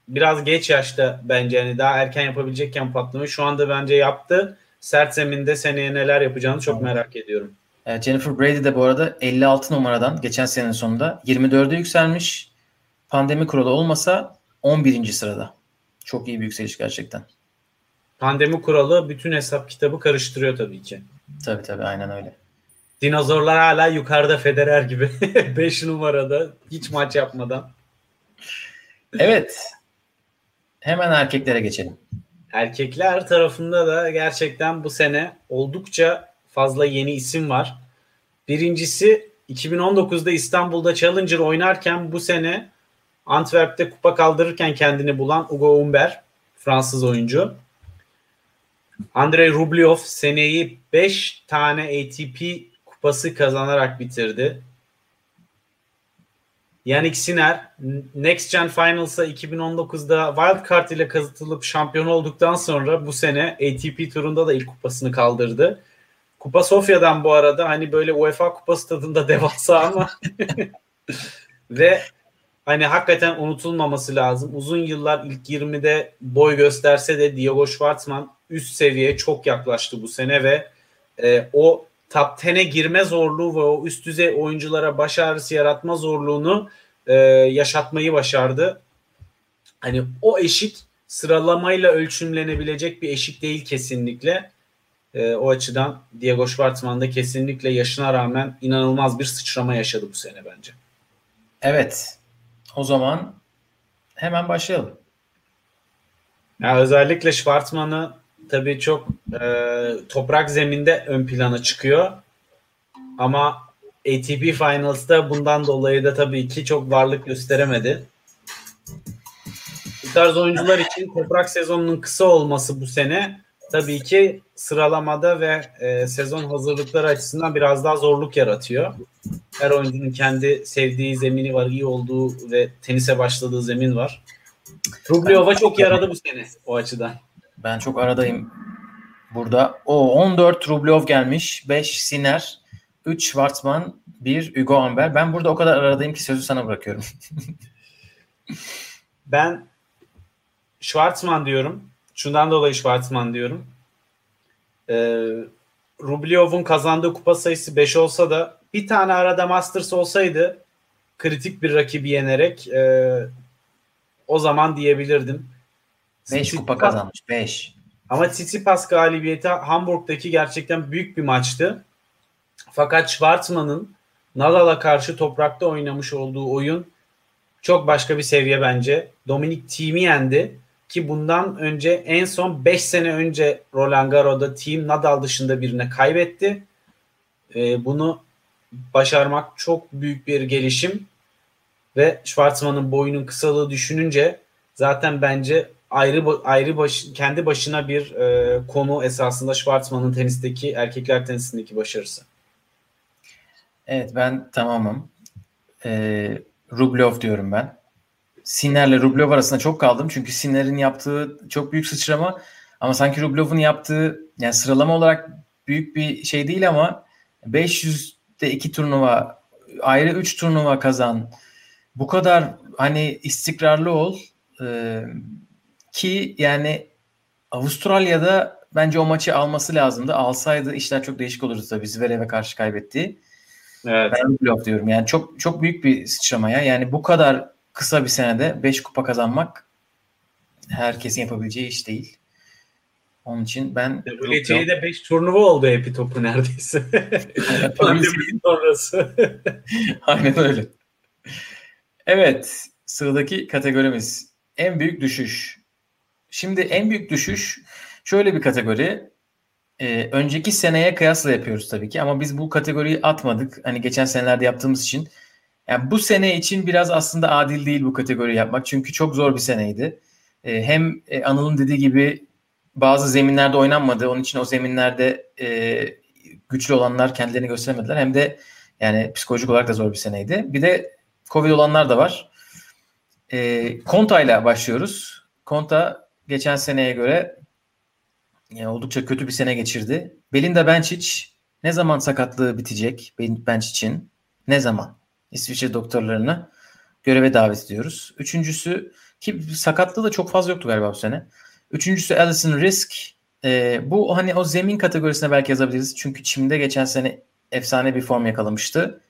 biraz geç yaşta bence hani daha erken yapabilecekken patlamayı şu anda bence yaptı. Sert zeminde seneye neler yapacağını çok merak ediyorum. E, Jennifer Brady de bu arada 56 numaradan geçen senenin sonunda 24'e yükselmiş. Pandemi kuralı olmasa 11. sırada. Çok iyi bir yükseliş gerçekten. Pandemi kuralı bütün hesap kitabı karıştırıyor tabii ki. Tabii tabii aynen öyle. Dinozorlar hala yukarıda Federer gibi. 5 numarada hiç maç yapmadan. Evet. Hemen erkeklere geçelim. Erkekler tarafında da gerçekten bu sene oldukça fazla yeni isim var. Birincisi 2019'da İstanbul'da Challenger oynarken bu sene Antwerp'te kupa kaldırırken kendini bulan Ugo Umber, Fransız oyuncu. Andrei Rublev seneyi 5 tane ATP kupası kazanarak bitirdi. Yannick Sinner Next Gen Finals'a 2019'da Wildcard ile kazıtılıp şampiyon olduktan sonra bu sene ATP turunda da ilk kupasını kaldırdı. Kupa Sofya'dan bu arada hani böyle UEFA kupası tadında devasa ama ve hani hakikaten unutulmaması lazım. Uzun yıllar ilk 20'de boy gösterse de Diego Schwartzman üst seviyeye çok yaklaştı bu sene ve e, o top 10'e girme zorluğu ve o üst düzey oyunculara baş ağrısı yaratma zorluğunu e, yaşatmayı başardı. Hani o eşik sıralamayla ölçümlenebilecek bir eşik değil kesinlikle. E, o açıdan Diego Schwartzman da kesinlikle yaşına rağmen inanılmaz bir sıçrama yaşadı bu sene bence. Evet. O zaman hemen başlayalım. Ya özellikle Schwartzman'ı tabii çok e, toprak zeminde ön plana çıkıyor. Ama ATP Finals'da bundan dolayı da tabii ki çok varlık gösteremedi. tarz oyuncular için toprak sezonunun kısa olması bu sene tabii ki sıralamada ve e, sezon hazırlıkları açısından biraz daha zorluk yaratıyor. Her oyuncunun kendi sevdiği zemini var, iyi olduğu ve tenise başladığı zemin var. Rublyova çok yaradı bu sene o açıdan. Ben çok aradayım burada. O 14 Rublev gelmiş, 5 Siner, 3 Schwartzman, 1 Hugo Amber. Ben burada o kadar aradayım ki sözü sana bırakıyorum. ben Schwartzman diyorum. Şundan dolayı Schwartzman diyorum. Ee, Rublev'un kazandığı kupa sayısı 5 olsa da bir tane arada Masters olsaydı kritik bir rakibi yenerek e, o zaman diyebilirdim. 5 kupa kazanmış. 5. Ama Tsitsipas galibiyeti Hamburg'daki gerçekten büyük bir maçtı. Fakat Schwartzman'ın Nadal'a karşı toprakta oynamış olduğu oyun çok başka bir seviye bence. Dominic Thiem'i yendi ki bundan önce en son 5 sene önce Roland Garros'da Thiem Nadal dışında birine kaybetti. Ee, bunu başarmak çok büyük bir gelişim ve Schwartzman'ın boyunun kısalığı düşününce zaten bence ayrı ayrı baş, kendi başına bir e, konu esasında Schwartzman'ın tenisteki erkekler tenisindeki başarısı. Evet ben tamamım. Ee, Rublev diyorum ben. Sinner'le Rublev arasında çok kaldım. Çünkü Sinner'in yaptığı çok büyük sıçrama ama sanki Rublev'in yaptığı yani sıralama olarak büyük bir şey değil ama 500'de iki turnuva ayrı 3 turnuva kazan. Bu kadar hani istikrarlı ol. Ee, ki yani Avustralya'da bence o maçı alması lazımdı. Alsaydı işler çok değişik olurdu tabii. Zverev'e karşı kaybetti. Evet. Ben Rublev diyorum. Yani çok çok büyük bir sıçramaya. Yani bu kadar kısa bir senede 5 kupa kazanmak herkesin yapabileceği iş değil. Onun için ben WTA'de 5 turnuva oldu Epi topu neredeyse. Pandemi sonrası. Aynen öyle. Evet. Sıradaki kategorimiz en büyük düşüş. Şimdi en büyük düşüş şöyle bir kategori. Ee, önceki seneye kıyasla yapıyoruz tabii ki ama biz bu kategoriyi atmadık. Hani geçen senelerde yaptığımız için. Yani bu sene için biraz aslında adil değil bu kategori yapmak. Çünkü çok zor bir seneydi. Ee, hem e, Anıl'ın dediği gibi bazı zeminlerde oynanmadı. Onun için o zeminlerde e, güçlü olanlar kendilerini gösteremediler. Hem de yani psikolojik olarak da zor bir seneydi. Bir de Covid olanlar da var. E, Konta ile başlıyoruz. Konta geçen seneye göre yani oldukça kötü bir sene geçirdi. Belinda Bencic ne zaman sakatlığı bitecek Bencic'in? Ne zaman? İsviçre doktorlarını göreve davet ediyoruz. Üçüncüsü ki sakatlığı da çok fazla yoktu galiba bu sene. Üçüncüsü Alison Risk. E, bu hani o zemin kategorisine belki yazabiliriz. Çünkü Çim'de geçen sene efsane bir form yakalamıştı.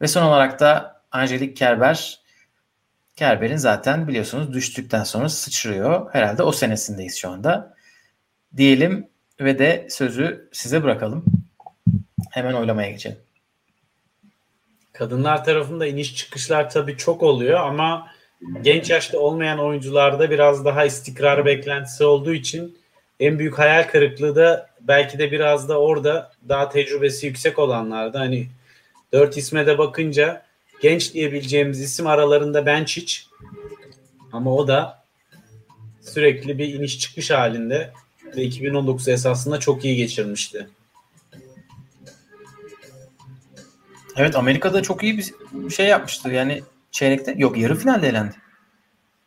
Ve son olarak da Angelique Kerber Kerber'in zaten biliyorsunuz düştükten sonra sıçrıyor. Herhalde o senesindeyiz şu anda. Diyelim ve de sözü size bırakalım. Hemen oylamaya geçelim. Kadınlar tarafında iniş çıkışlar tabii çok oluyor ama genç yaşta olmayan oyuncularda biraz daha istikrar beklentisi olduğu için en büyük hayal kırıklığı da belki de biraz da orada daha tecrübesi yüksek olanlarda hani dört isme de bakınca genç diyebileceğimiz isim aralarında Benčić ama o da sürekli bir iniş çıkış halinde ve 2019 esasında çok iyi geçirmişti. Evet Amerika'da çok iyi bir şey yapmıştı. Yani çeyrekte yok yarı finalde elendi.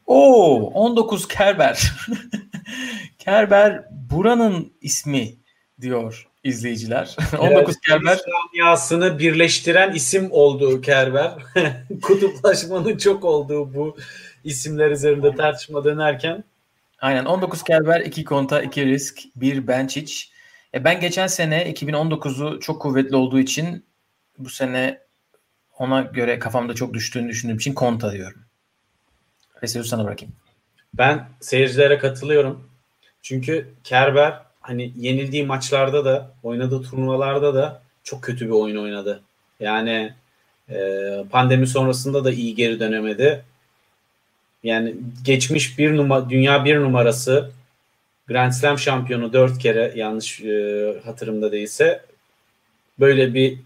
Oo 19 Kerber. Kerber buranın ismi diyor izleyiciler. 19 Kerber. Dünyasını birleştiren isim oldu Kerber. Kutuplaşmanın çok olduğu bu isimler üzerinde tartışma dönerken. Aynen 19 Kerber, 2 Konta, 2 Risk, 1 Benčić. E ben geçen sene 2019'u çok kuvvetli olduğu için bu sene ona göre kafamda çok düştüğünü düşündüğüm için Konta diyorum. Ve sözü sana bırakayım. Ben seyircilere katılıyorum. Çünkü Kerber hani yenildiği maçlarda da oynadığı turnuvalarda da çok kötü bir oyun oynadı. Yani e, pandemi sonrasında da iyi geri dönemedi. Yani geçmiş bir numara dünya bir numarası Grand Slam şampiyonu dört kere yanlış e, hatırımda değilse böyle bir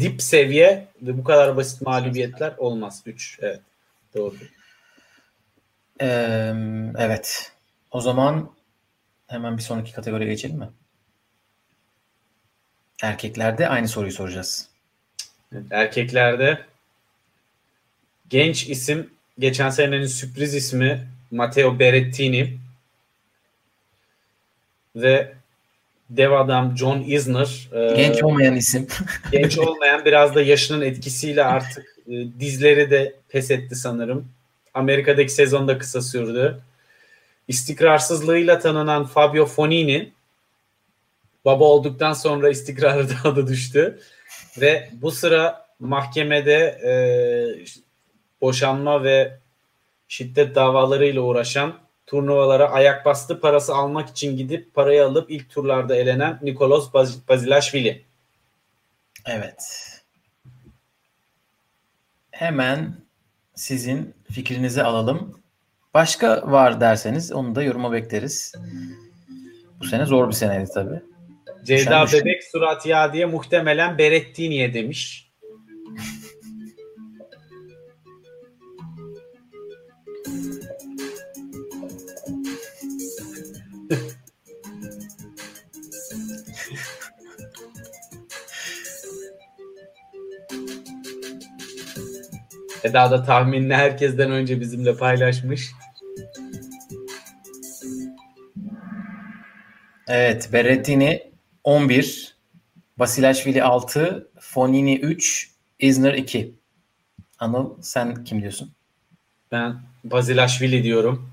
dip seviye ve bu kadar basit mağlubiyetler olmaz. Üç evet doğru. Ee, evet. O zaman hemen bir sonraki kategoriye geçelim mi? Erkeklerde aynı soruyu soracağız. Erkeklerde genç isim geçen senenin sürpriz ismi Matteo Berrettini ve dev adam John Isner. E, genç olmayan isim. genç olmayan biraz da yaşının etkisiyle artık e, dizleri de pes etti sanırım. Amerika'daki sezon da kısa sürdü. İstikrarsızlığıyla tanınan Fabio Fonini baba olduktan sonra istikrarı daha da düştü. Ve bu sıra mahkemede e, boşanma ve şiddet davalarıyla uğraşan turnuvalara ayak bastı parası almak için gidip parayı alıp ilk turlarda elenen Nikolos Bazilashvili. Evet. Hemen sizin fikrinizi alalım. Başka var derseniz onu da yoruma bekleriz. Bu sene zor bir seneydi tabii. Ceyda Bebek surat ya diye muhtemelen Berettini'ye demiş. Eda da tahminini herkesten önce bizimle paylaşmış. Evet, Berrettini 11, Basilashvili 6, Fonini 3, Isner 2. Anıl sen kim diyorsun? Ben Basilashvili diyorum.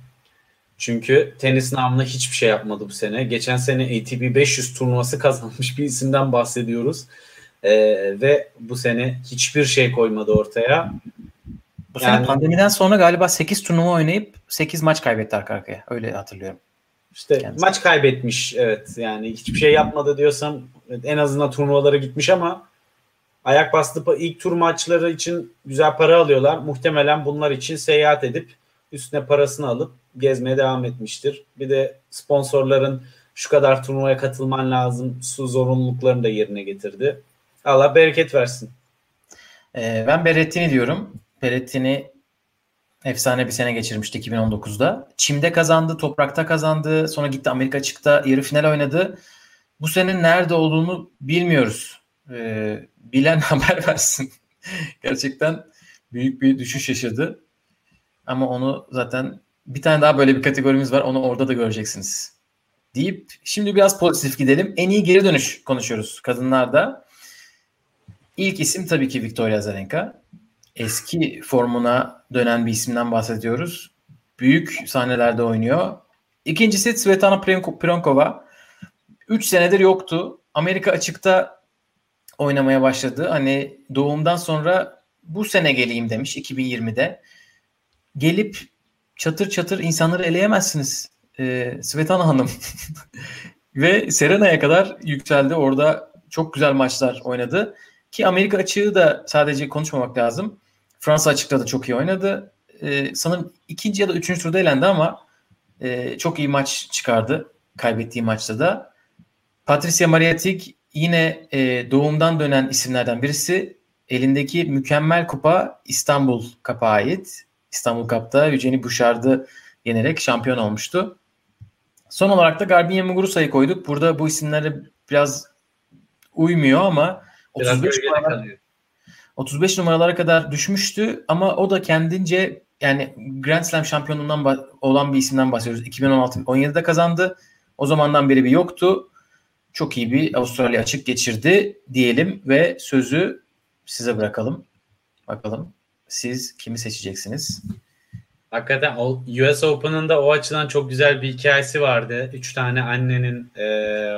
Çünkü tenis namına hiçbir şey yapmadı bu sene. Geçen sene ATP 500 turnuvası kazanmış bir isimden bahsediyoruz. Ee, ve bu sene hiçbir şey koymadı ortaya. Bu yani, sene pandemiden sonra galiba 8 turnuva oynayıp 8 maç kaybetti arka arkaya. Öyle hatırlıyorum. İşte Kendisi. maç kaybetmiş evet yani hiçbir şey yapmadı diyorsam en azından turnuvalara gitmiş ama ayak bastı ilk tur maçları için güzel para alıyorlar. Muhtemelen bunlar için seyahat edip üstüne parasını alıp gezmeye devam etmiştir. Bir de sponsorların şu kadar turnuvaya katılman lazım su zorunluluklarını da yerine getirdi. Allah bereket versin. Ee, ben Berrettini diyorum. Berrettini efsane bir sene geçirmişti 2019'da. Çim'de kazandı, toprakta kazandı. Sonra gitti Amerika açıkta yarı final oynadı. Bu sene nerede olduğunu bilmiyoruz. Ee, bilen haber versin. Gerçekten büyük bir düşüş yaşadı. Ama onu zaten bir tane daha böyle bir kategorimiz var. Onu orada da göreceksiniz. Deyip şimdi biraz pozitif gidelim. En iyi geri dönüş konuşuyoruz kadınlarda. İlk isim tabii ki Victoria Azarenka eski formuna dönen bir isimden bahsediyoruz. Büyük sahnelerde oynuyor. İkincisi Svetlana Pironkova. 3 senedir yoktu. Amerika açıkta oynamaya başladı. Hani doğumdan sonra bu sene geleyim demiş 2020'de. Gelip çatır çatır insanları eleyemezsiniz. Ee, Svetlana Hanım. Ve Serena'ya kadar yükseldi. Orada çok güzel maçlar oynadı. Ki Amerika açığı da sadece konuşmamak lazım. Fransa açıkta da çok iyi oynadı. Ee, sanırım ikinci ya da üçüncü turda elendi ama e, çok iyi maç çıkardı kaybettiği maçta da. Patricia Mariatig yine e, doğumdan dönen isimlerden birisi. Elindeki mükemmel kupa İstanbul Cup'a ait. İstanbul Cup'ta Eugenie Bouchard'ı yenerek şampiyon olmuştu. Son olarak da Garbiñe Muguruza'yı koyduk. Burada bu isimlere biraz uymuyor ama biraz 35 numaralar, 35 numaralara kadar düşmüştü ama o da kendince yani Grand Slam şampiyonluğundan olan bir isimden bahsediyoruz. 2016-17'de kazandı. O zamandan beri bir yoktu. Çok iyi bir Avustralya açık geçirdi diyelim ve sözü size bırakalım. Bakalım siz kimi seçeceksiniz? Hakikaten US Open'ın da o açıdan çok güzel bir hikayesi vardı. Üç tane annenin e,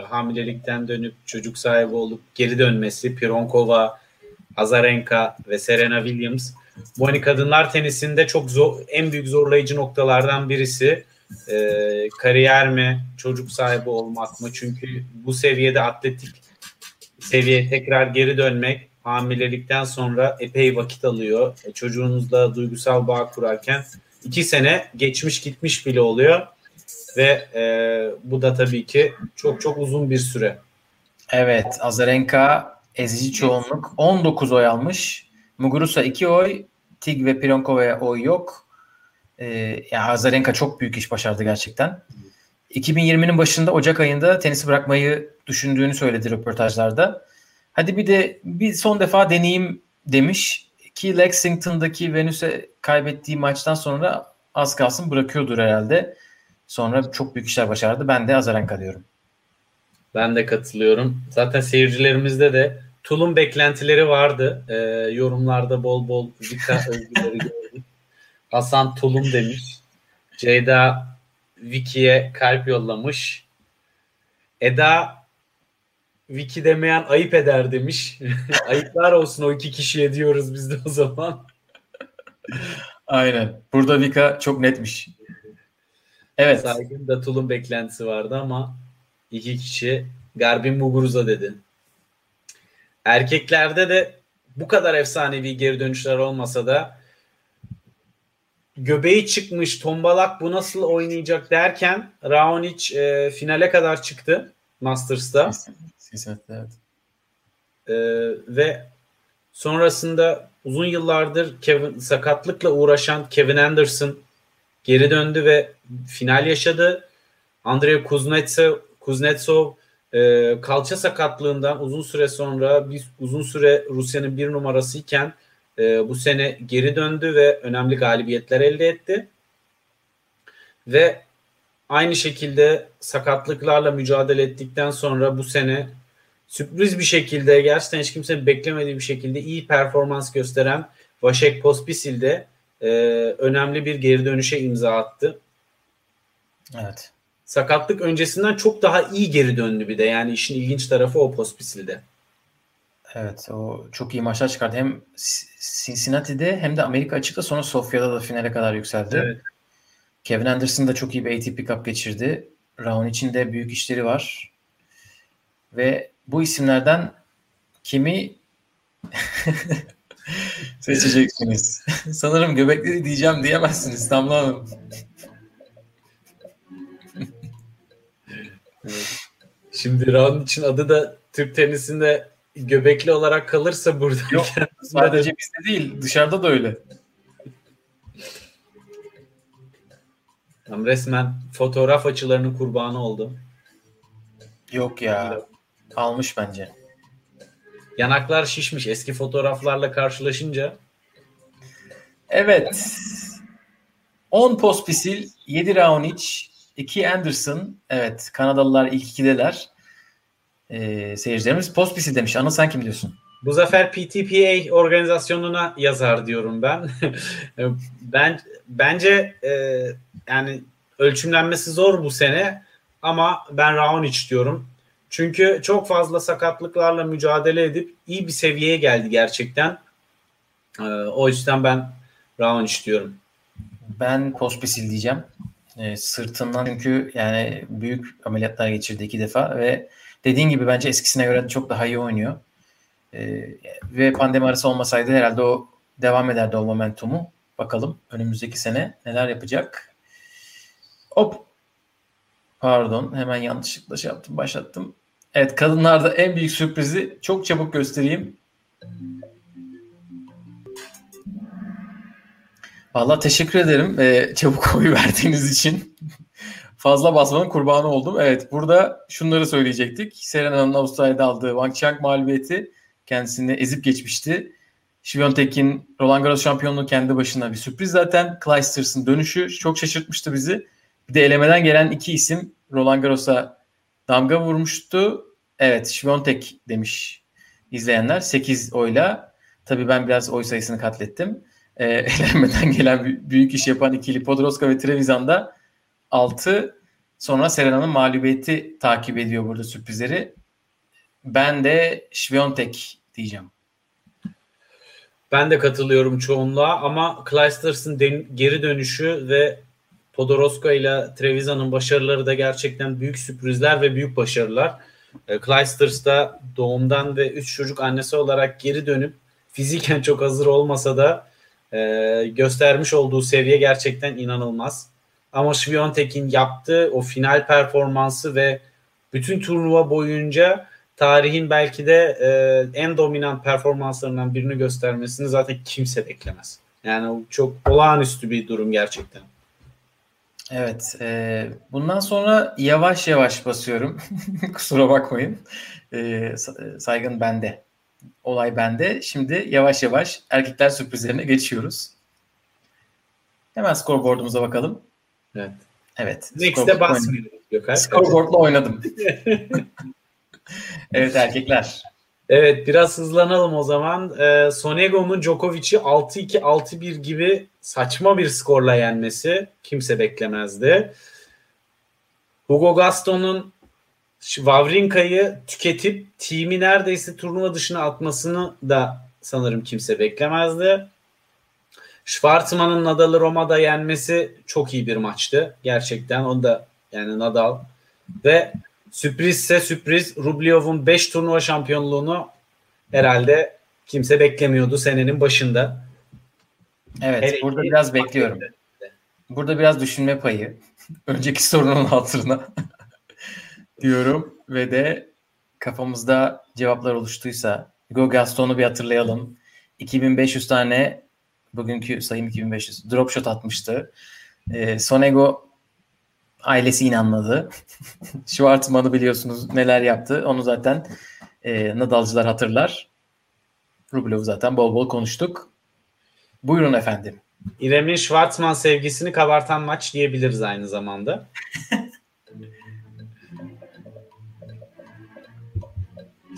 hamilelikten dönüp çocuk sahibi olup geri dönmesi. Pironkova, Azarenka ve Serena Williams. Bu hani kadınlar tenisinde çok zor, en büyük zorlayıcı noktalardan birisi. Ee, kariyer mi, çocuk sahibi olmak mı? Çünkü bu seviyede atletik seviye tekrar geri dönmek hamilelikten sonra epey vakit alıyor. E, çocuğunuzla duygusal bağ kurarken iki sene geçmiş gitmiş bile oluyor ve e, bu da tabii ki çok çok uzun bir süre. Evet, Azarenka ezici çoğunluk 19 oy almış. Muguruza 2 oy, Tig ve Pironkova'ya oy yok. E, ya Azarenka çok büyük iş başardı gerçekten. 2020'nin başında Ocak ayında tenisi bırakmayı düşündüğünü söyledi röportajlarda. Hadi bir de bir son defa deneyeyim demiş ki Lexington'daki Venüs'e kaybettiği maçtan sonra az kalsın bırakıyordur herhalde. Sonra çok büyük işler başardı. Ben de Azarenka diyorum. Ben de katılıyorum. Zaten seyircilerimizde de Tulum beklentileri vardı. Ee, yorumlarda bol bol Vika övgüleri gördüm. Hasan Tulum demiş. Ceyda Vicky'ye kalp yollamış. Eda Vicky demeyen ayıp eder demiş. Ayıplar olsun o iki kişiye diyoruz biz de o zaman. Aynen. Burada Vika çok netmiş. Evet. Saygın da Tulum beklentisi vardı ama iki kişi Garbin Muguruza dedi. Erkeklerde de bu kadar efsanevi geri dönüşler olmasa da göbeği çıkmış tombalak bu nasıl oynayacak derken Raonic e, finale kadar çıktı Masters'ta. Kesinlikle evet. E, ve sonrasında uzun yıllardır Kevin, sakatlıkla uğraşan Kevin Anderson geri döndü ve final yaşadı. Andrei Kuznetsov, Kuznetsov e, kalça sakatlığından uzun süre sonra bir uzun süre Rusya'nın bir numarası iken e, bu sene geri döndü ve önemli galibiyetler elde etti. Ve aynı şekilde sakatlıklarla mücadele ettikten sonra bu sene sürpriz bir şekilde gerçekten hiç kimsenin beklemediği bir şekilde iyi performans gösteren Vaşek Pospisil de e, önemli bir geri dönüşe imza attı. Evet. Sakatlık öncesinden çok daha iyi geri döndü bir de. Yani işin ilginç tarafı o Pospisil'de. Evet o çok iyi maçlar çıkardı. Hem Cincinnati'de hem de Amerika açıkta sonra Sofya'da da finale kadar yükseldi. Evet. Kevin Anderson da çok iyi bir ATP Cup geçirdi. Raon için de büyük işleri var. Ve bu isimlerden kimi seçeceksiniz? Sanırım göbekleri diyeceğim diyemezsiniz Damla Hanım. Şimdi Raon için adı da Türk tenisinde göbekli olarak kalırsa burada. Yok sadece bizde değil dışarıda da öyle. Tam resmen fotoğraf açılarının kurbanı oldu. Yok ya. Almış bence. Yanaklar şişmiş eski fotoğraflarla karşılaşınca. Evet. 10 Pospisil, 7 Raonic, 2 Anderson. Evet Kanadalılar ilk ikideler e, seyircilerimiz Postbisi demiş. Anıl sen kim diyorsun? Bu zafer PTPA organizasyonuna yazar diyorum ben. ben bence e, yani ölçümlenmesi zor bu sene ama ben Raonic diyorum. Çünkü çok fazla sakatlıklarla mücadele edip iyi bir seviyeye geldi gerçekten. E, o yüzden ben Raonic diyorum. Ben Pospisil diyeceğim. E, sırtından çünkü yani büyük ameliyatlar geçirdi iki defa ve dediğin gibi bence eskisine göre çok daha iyi oynuyor. E, ve pandemi arası olmasaydı herhalde o devam ederdi o momentumu. Bakalım önümüzdeki sene neler yapacak. Hop. Pardon hemen yanlışlıkla şey yaptım başlattım. Evet kadınlarda en büyük sürprizi çok çabuk göstereyim. Valla teşekkür ederim e, çabuk oy verdiğiniz için fazla basmanın kurbanı oldum. Evet burada şunları söyleyecektik. Serena'nın Avustralya'da aldığı Wang Chiang mağlubiyeti kendisini ezip geçmişti. Şiviyontek'in Roland Garros şampiyonluğu kendi başına bir sürpriz zaten. Clijsters'ın dönüşü çok şaşırtmıştı bizi. Bir de elemeden gelen iki isim Roland Garros'a damga vurmuştu. Evet Şiviyontek demiş izleyenler 8 oyla. Tabii ben biraz oy sayısını katlettim. E, elenmeden gelen büyük iş yapan ikili Podoroska ve Trevisan da 6 sonra Serena'nın mağlubiyeti takip ediyor burada sürprizleri. Ben de Şviyontek diyeceğim. Ben de katılıyorum çoğunluğa ama Clijsters'ın geri dönüşü ve Podoroska ile Trevisan'ın başarıları da gerçekten büyük sürprizler ve büyük başarılar. E, Clijsters da doğumdan ve 3 çocuk annesi olarak geri dönüp fiziken çok hazır olmasa da e, göstermiş olduğu seviye gerçekten inanılmaz. Ama Sviontek'in yaptığı o final performansı ve bütün turnuva boyunca tarihin belki de e, en dominant performanslarından birini göstermesini zaten kimse beklemez. Yani çok olağanüstü bir durum gerçekten. Evet. E, bundan sonra yavaş yavaş basıyorum. Kusura bakmayın. E, saygın bende. Olay bende. Şimdi yavaş yavaş erkekler sürprizlerine geçiyoruz. Hemen scoreboard'umuza bakalım. Evet. Evet. Next'e basmıyoruz Gökhan. Scoreboard'la oynadım. evet erkekler. Evet biraz hızlanalım o zaman. Ee, Sonego'nun Djokovic'i 6-2 6-1 gibi saçma bir skorla yenmesi kimse beklemezdi. Hugo Gaston'un Wawrinka'yı tüketip team'i neredeyse turnuva dışına atmasını da sanırım kimse beklemezdi. Schwartzman'ın Nadal'ı Roma'da yenmesi çok iyi bir maçtı. Gerçekten onu da yani Nadal ve sürprizse sürpriz Rublev'in 5 turnuva şampiyonluğunu herhalde kimse beklemiyordu senenin başında. Evet, Hele burada biraz bekliyorum. Burada biraz düşünme payı. Önceki sorunun hatırına diyorum ve de kafamızda cevaplar oluştuysa Go Gaston'u bir hatırlayalım. 2500 tane bugünkü sayım 2500 drop shot atmıştı. E, Sonego ailesi inanmadı. Schwartzman'ı biliyorsunuz neler yaptı. Onu zaten e, Nadalcılar hatırlar. Rublev'u zaten bol bol konuştuk. Buyurun efendim. İrem'in Schwartzman sevgisini kabartan maç diyebiliriz aynı zamanda.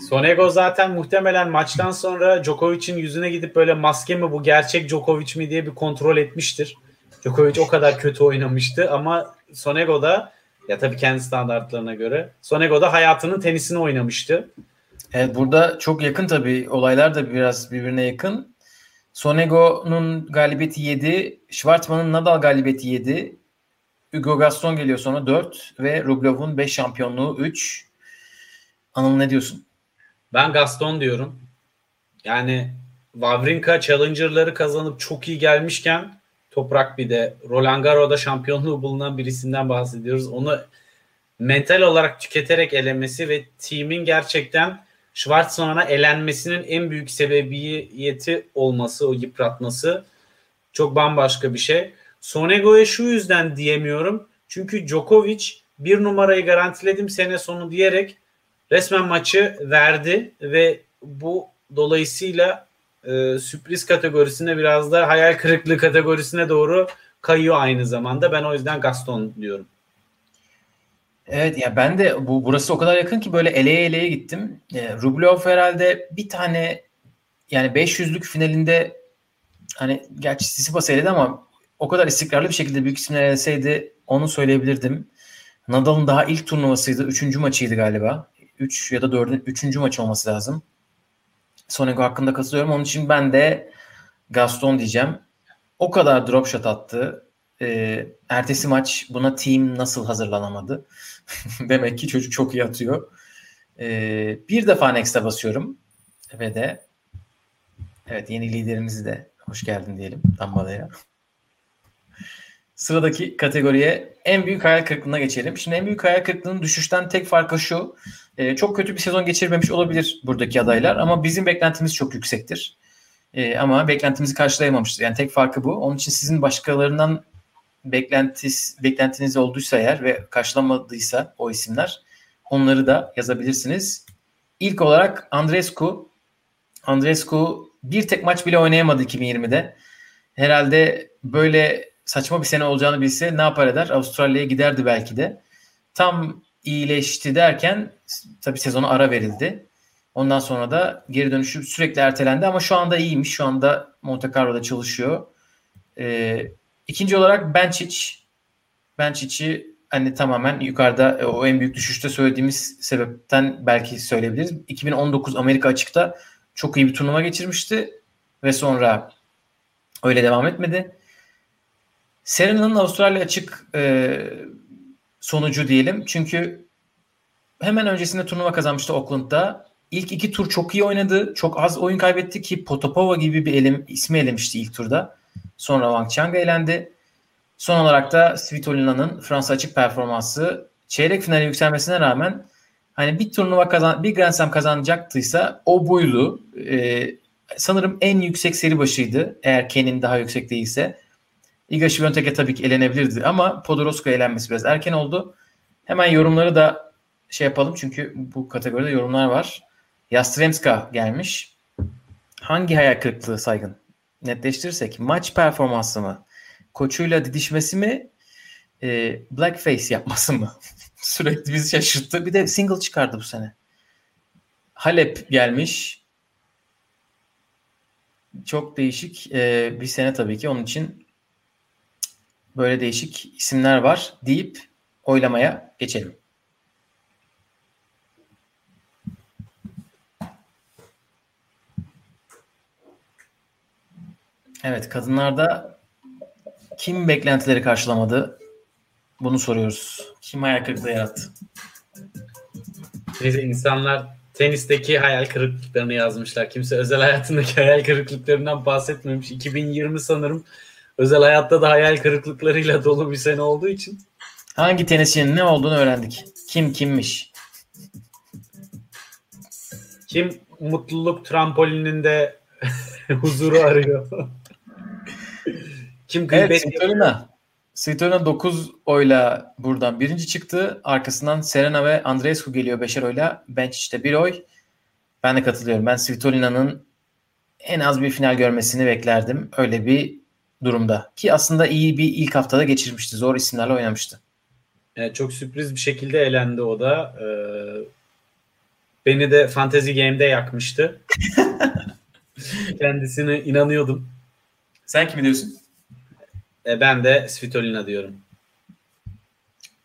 Sonego zaten muhtemelen maçtan sonra Djokovic'in yüzüne gidip böyle maske mi bu gerçek Djokovic mi diye bir kontrol etmiştir. Djokovic o kadar kötü oynamıştı ama Sonego da ya tabii kendi standartlarına göre Sonego da hayatının tenisini oynamıştı. Evet burada çok yakın tabii olaylar da biraz birbirine yakın. Sonego'nun galibiyeti 7, Schwartzman'ın Nadal galibiyeti 7, Hugo Gaston geliyor sonra 4 ve Rublev'un 5 şampiyonluğu 3. Anıl ne diyorsun? Ben Gaston diyorum. Yani Wawrinka Challenger'ları kazanıp çok iyi gelmişken Toprak bir de Roland Garros'da şampiyonluğu bulunan birisinden bahsediyoruz. Onu mental olarak tüketerek elemesi ve team'in gerçekten Schwarzman'a elenmesinin en büyük sebebiyeti olması, o yıpratması çok bambaşka bir şey. Sonego'ya şu yüzden diyemiyorum. Çünkü Djokovic bir numarayı garantiledim sene sonu diyerek resmen maçı verdi ve bu dolayısıyla e, sürpriz kategorisine biraz da hayal kırıklığı kategorisine doğru kayıyor aynı zamanda. Ben o yüzden Gaston diyorum. Evet ya ben de bu burası o kadar yakın ki böyle eleye eleye gittim. E, Rublev herhalde bir tane yani 500'lük finalinde hani gerçi Tsitsipas eledi ama o kadar istikrarlı bir şekilde büyük isimler eleseydi onu söyleyebilirdim. Nadal'ın daha ilk turnuvasıydı. Üçüncü maçıydı galiba. Üç ya da dördün, üçüncü maç olması lazım. Sonego hakkında katılıyorum. Onun için ben de Gaston diyeceğim. O kadar drop shot attı. Ee, ertesi maç buna team nasıl hazırlanamadı? Demek ki çocuk çok iyi atıyor. Ee, bir defa Next'e basıyorum. Ve de evet yeni liderimizi de hoş geldin diyelim Dambala'ya. Sıradaki kategoriye en büyük hayal kırıklığına geçelim. Şimdi en büyük hayal kırıklığının düşüşten tek farkı şu. E, çok kötü bir sezon geçirmemiş olabilir buradaki adaylar ama bizim beklentimiz çok yüksektir. E, ama beklentimizi karşılayamamıştır. Yani tek farkı bu. Onun için sizin başkalarından beklentis, beklentiniz olduysa eğer ve karşılamadıysa o isimler onları da yazabilirsiniz. İlk olarak Andrescu. Andrescu bir tek maç bile oynayamadı 2020'de. Herhalde böyle saçma bir sene olacağını bilse ne yapar eder? Avustralya'ya giderdi belki de. Tam iyileşti derken tabii sezonu ara verildi. Ondan sonra da geri dönüşü sürekli ertelendi ama şu anda iyiymiş. Şu anda Monte Carlo'da çalışıyor. Ee, ikinci olarak Benčić. Benčić'i hani tamamen yukarıda e, o en büyük düşüşte söylediğimiz sebepten belki söyleyebiliriz. 2019 Amerika açıkta çok iyi bir turnuva geçirmişti ve sonra öyle devam etmedi. Serena'nın Avustralya açık e, sonucu diyelim. Çünkü hemen öncesinde turnuva kazanmıştı Auckland'da. İlk iki tur çok iyi oynadı. Çok az oyun kaybetti ki Potapova gibi bir elim, ismi elemişti ilk turda. Sonra Wang Chang elendi. Son olarak da Svitolina'nın Fransa açık performansı çeyrek finale yükselmesine rağmen hani bir turnuva kazan bir Grand Slam kazanacaktıysa o buydu. Ee, sanırım en yüksek seri başıydı. Eğer Ken'in daha yüksek değilse. Iga Świątek'e tabii ki elenebilirdi ama Podoroska elenmesi biraz erken oldu. Hemen yorumları da şey yapalım çünkü bu kategoride yorumlar var. Yastremska gelmiş. Hangi hayal kırıklığı saygın? Netleştirirsek maç performansı mı? Koçuyla didişmesi mi? E, blackface yapması mı? Sürekli bizi şaşırttı. Bir de single çıkardı bu sene. Halep gelmiş. Çok değişik e, bir sene tabii ki. Onun için böyle değişik isimler var deyip oylamaya geçelim. Evet kadınlarda kim beklentileri karşılamadı? Bunu soruyoruz. Kim hayal kırıklığı yarattı? Neyse insanlar tenisteki hayal kırıklıklarını yazmışlar. Kimse özel hayatındaki hayal kırıklıklarından bahsetmemiş. 2020 sanırım özel hayatta da hayal kırıklıklarıyla dolu bir sene olduğu için. Hangi tenisçinin ne olduğunu öğrendik. Kim kimmiş? Kim mutluluk trampolininde huzuru arıyor? Kim gıybet evet, Svitolina. Svitolina 9 oyla buradan birinci çıktı. Arkasından Serena ve Andreescu geliyor 5'er oyla. Bench işte bir oy. Ben de katılıyorum. Ben Svitolina'nın en az bir final görmesini beklerdim. Öyle bir durumda. Ki aslında iyi bir ilk haftada geçirmişti. Zor isimlerle oynamıştı. Evet, çok sürpriz bir şekilde elendi o da. Ee, beni de Fantasy Game'de yakmıştı. Kendisine inanıyordum. Sen kimi diyorsun? E, ben de Svitolina diyorum.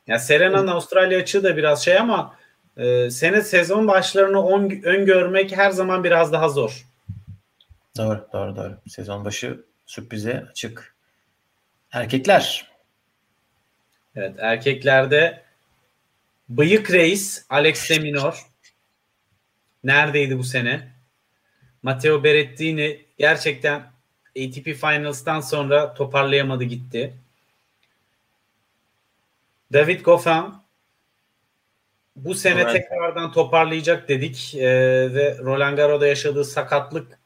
Ya Serena'nın Avustralya açığı da biraz şey ama e, sene sezon başlarını on, öngörmek her zaman biraz daha zor. Doğru, doğru, doğru. Sezon başı sürprize açık. Erkekler. Evet, erkeklerde Bıyık Reis, Alex de Minor. Neredeydi bu sene? Matteo Berrettini gerçekten ATP Finals'tan sonra toparlayamadı gitti. David Goffin bu sene evet. tekrardan toparlayacak dedik ee, ve Roland Garros'da yaşadığı sakatlık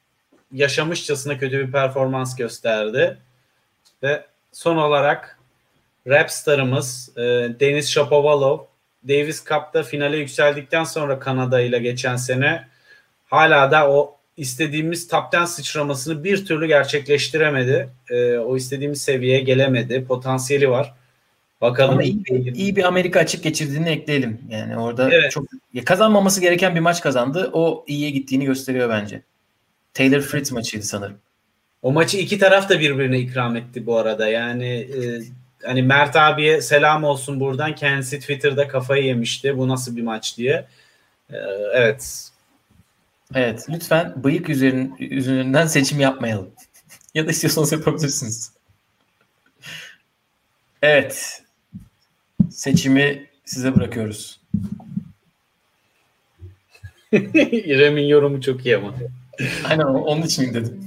yaşamışçasına kötü bir performans gösterdi. Ve son olarak Rapstar'ımız e, Deniz Shapovalov Davis Cup'ta finale yükseldikten sonra Kanada ile geçen sene hala da o istediğimiz 10 sıçramasını bir türlü gerçekleştiremedi. E, o istediğimiz seviyeye gelemedi. Potansiyeli var. Bakalım. Ama iyi, bir, iyi bir Amerika açık geçirdiğini ekleyelim. Yani orada evet. çok kazanmaması gereken bir maç kazandı. O iyiye gittiğini gösteriyor bence. Taylor Fritz maçıydı sanırım. O maçı iki taraf da birbirine ikram etti bu arada. Yani e, hani Mert abiye selam olsun buradan. Kendisi Twitter'da kafayı yemişti. Bu nasıl bir maç diye. E, evet Evet lütfen bıyık üzerin, üzerinden seçim yapmayalım. ya da istiyorsanız yapabilirsiniz. Evet. Seçimi size bırakıyoruz. İrem'in yorumu çok iyi ama. Aynen onun için dedim.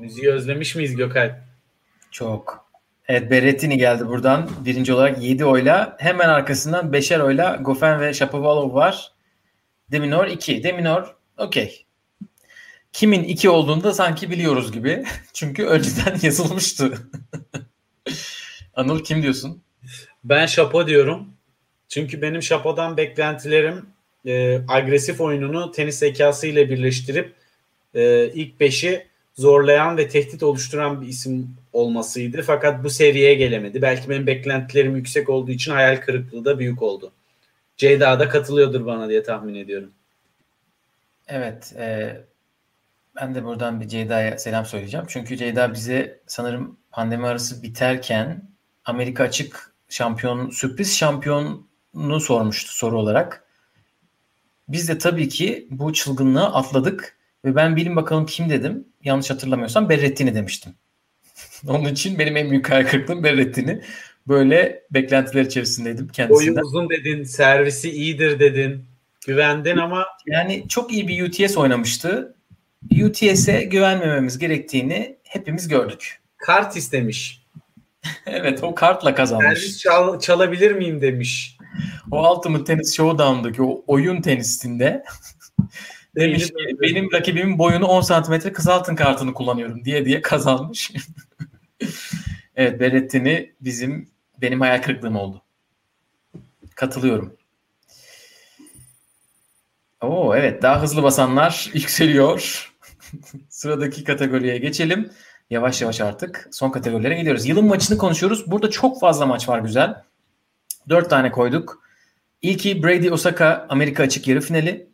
Müziği özlemiş miyiz Gökhan? Çok. Evet Berrettini geldi buradan. Birinci olarak 7 oyla. Hemen arkasından 5'er oyla Goffin ve Shapovalov var. Deminor 2. Deminor okey. Kimin 2 olduğunu da sanki biliyoruz gibi. Çünkü önceden yazılmıştı. Anıl kim diyorsun? Ben Şapo diyorum. Çünkü benim Şapo'dan beklentilerim e, agresif oyununu tenis zekası ile birleştirip e, ilk 5'i zorlayan ve tehdit oluşturan bir isim olmasıydı. Fakat bu seviyeye gelemedi. Belki benim beklentilerim yüksek olduğu için hayal kırıklığı da büyük oldu. Ceyda da katılıyordur bana diye tahmin ediyorum. Evet. E, ben de buradan bir Ceyda'ya selam söyleyeceğim. Çünkü Ceyda bize sanırım pandemi arası biterken Amerika açık şampiyon, sürpriz şampiyonu sormuştu soru olarak. Biz de tabii ki bu çılgınlığı atladık ve ben bilin bakalım kim dedim. Yanlış hatırlamıyorsam Berrettini demiştim. Onun için benim en büyük hayal kırıklığım Berrettini. Böyle beklentiler içerisindeydim kendisinden. Boyu uzun dedin, servisi iyidir dedin. Güvendin ama... Yani çok iyi bir UTS oynamıştı. UTS'e güvenmememiz gerektiğini hepimiz gördük. Kart istemiş. evet o kartla kazanmış. Servis çal, çalabilir miyim demiş. O Ultimate Tennis Showdown'daki o oyun tenisinde Demiş ki, benim rakibimin boyunu 10 santimetre kısaltın kartını kullanıyorum diye diye kazanmış. evet Berettin'i bizim benim hayal kırıklığım oldu. Katılıyorum. Oo evet daha hızlı basanlar yükseliyor. Sıradaki kategoriye geçelim. Yavaş yavaş artık son kategorilere geliyoruz. Yılın maçını konuşuyoruz. Burada çok fazla maç var güzel. Dört tane koyduk. İlki Brady Osaka Amerika açık yarı finali.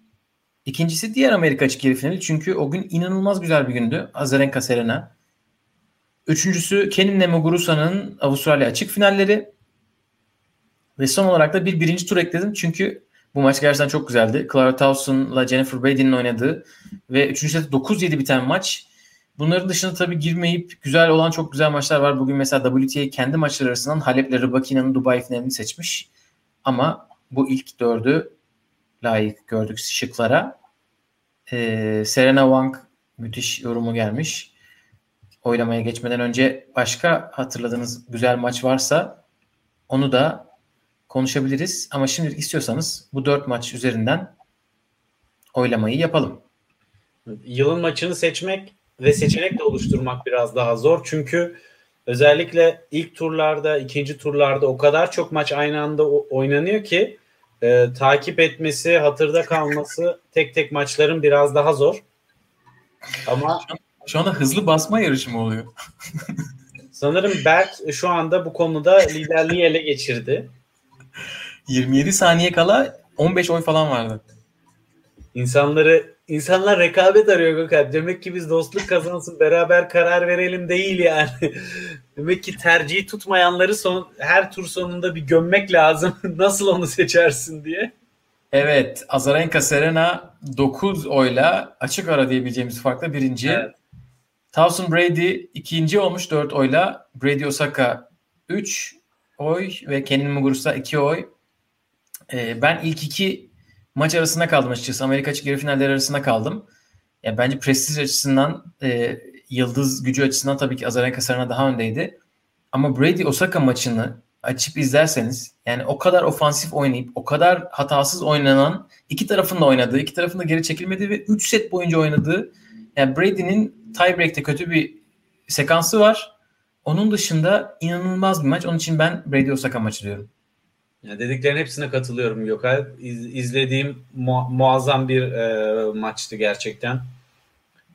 İkincisi diğer Amerika açık yarı finali. Çünkü o gün inanılmaz güzel bir gündü. Azarenka Serena. Üçüncüsü Kenin Muguruza'nın Avustralya açık finalleri. Ve son olarak da bir birinci tur ekledim. Çünkü bu maç gerçekten çok güzeldi. Clara Towson'la Jennifer Brady'nin oynadığı ve 3. set 9-7 biten maç. Bunların dışında tabii girmeyip güzel olan çok güzel maçlar var. Bugün mesela WTA kendi maçları arasından Halep'le Rybakina'nın Dubai finalini seçmiş. Ama bu ilk dördü layık gördük şıklara. Ee, Serena Wang müthiş yorumu gelmiş. Oylamaya geçmeden önce başka hatırladığınız güzel maç varsa onu da konuşabiliriz. Ama şimdi istiyorsanız bu dört maç üzerinden oylamayı yapalım. Yılın maçını seçmek ve seçenek de oluşturmak biraz daha zor. Çünkü özellikle ilk turlarda, ikinci turlarda o kadar çok maç aynı anda oynanıyor ki e, takip etmesi, hatırda kalması tek tek maçların biraz daha zor. Ama şu anda hızlı basma yarışı mı oluyor? sanırım Berk şu anda bu konuda liderliği ele geçirdi. 27 saniye kala 15 oy falan vardı. İnsanları insanlar rekabet arıyor Gökhan. Demek ki biz dostluk kazansın beraber karar verelim değil yani. Demek ki tercihi tutmayanları son her tur sonunda bir gömmek lazım. Nasıl onu seçersin diye. Evet, Azarenka Serena 9 oyla açık ara diyebileceğimiz farkla birinci. Evet. Towson Brady ikinci olmuş 4 oyla. Brady Osaka 3 oy ve Kenin Muguruza 2 oy. Ee, ben ilk iki maç arasında kaldım açıkçası. Amerika açık yarı finaller arasında kaldım. Ya bence prestij açısından, e, yıldız gücü açısından tabii ki Azarenka Serena daha öndeydi. Ama Brady Osaka maçını açıp izlerseniz yani o kadar ofansif oynayıp o kadar hatasız oynanan iki tarafın da oynadığı, iki tarafın da geri çekilmediği ve 3 set boyunca oynadığı yani Brady'nin tiebreak'te kötü bir sekansı var. Onun dışında inanılmaz bir maç. Onun için ben Brady Osaka maçı diyorum. Ya dediklerin hepsine katılıyorum Gökay. İz, izlediğim mu- muazzam bir e, maçtı gerçekten.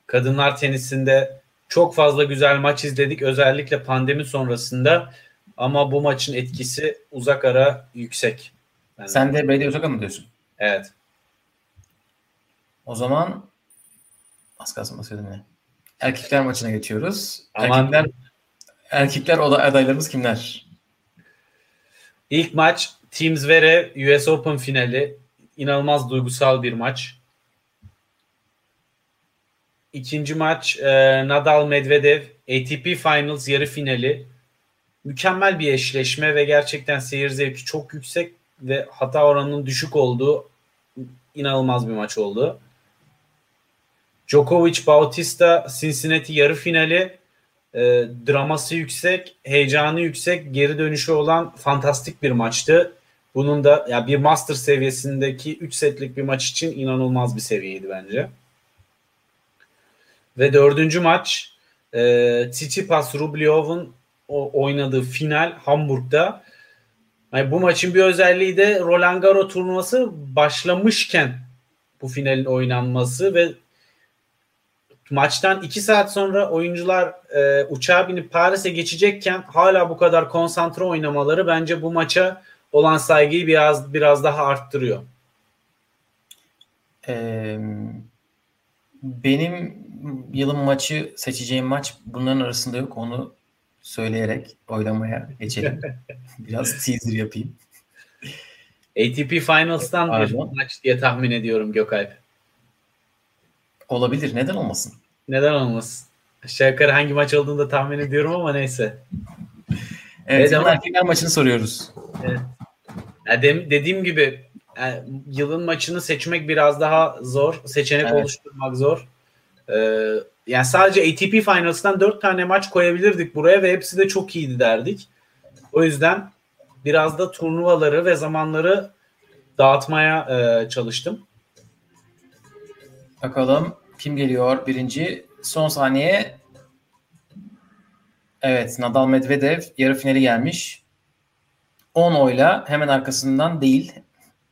Kadınlar tenisinde çok fazla güzel maç izledik özellikle pandemi sonrasında ama bu maçın etkisi uzak ara yüksek. Yani, Sen de Brady Osaka mı diyorsun? Evet. O zaman az kalsın basıyordum ya. Erkekler maçına geçiyoruz. Aman. Erkekler erkekler adaylarımız kimler? İlk maç Teams Vere US Open finali inanılmaz duygusal bir maç. İkinci maç e, Nadal Medvedev ATP Finals yarı finali. Mükemmel bir eşleşme ve gerçekten seyir zevki çok yüksek ve hata oranının düşük olduğu inanılmaz bir maç oldu. Djokovic Bautista Cincinnati yarı finali e, draması yüksek, heyecanı yüksek, geri dönüşü olan fantastik bir maçtı. Bunun da ya bir master seviyesindeki 3 setlik bir maç için inanılmaz bir seviyeydi bence. Ve dördüncü maç e, Tsitsipas Rublyov'un oynadığı final Hamburg'da. Yani bu maçın bir özelliği de Roland Garros turnuvası başlamışken bu finalin oynanması ve maçtan 2 saat sonra oyuncular e, uçağa binip Paris'e geçecekken hala bu kadar konsantre oynamaları bence bu maça olan saygıyı biraz biraz daha arttırıyor. Ee, benim yılın maçı seçeceğim maç bunların arasında yok. Onu söyleyerek oylamaya geçelim. biraz teaser yapayım. ATP Finals'tan Pardon. bir maç diye tahmin ediyorum Gökalp. Olabilir. Neden olmasın? Neden olmasın? Aşağı yukarı hangi maç olduğunu da tahmin ediyorum ama neyse. Evet, evet ama... erkekler maçını soruyoruz. Evet. Ya de, dediğim gibi yani yılın maçını seçmek biraz daha zor. Seçenek evet. oluşturmak zor. Ee, yani sadece ATP Finals'tan 4 tane maç koyabilirdik buraya ve hepsi de çok iyiydi derdik. O yüzden biraz da turnuvaları ve zamanları dağıtmaya e, çalıştım. Bakalım kim geliyor birinci. Son saniye. Evet Nadal Medvedev yarı finali gelmiş. 10 oyla hemen arkasından değil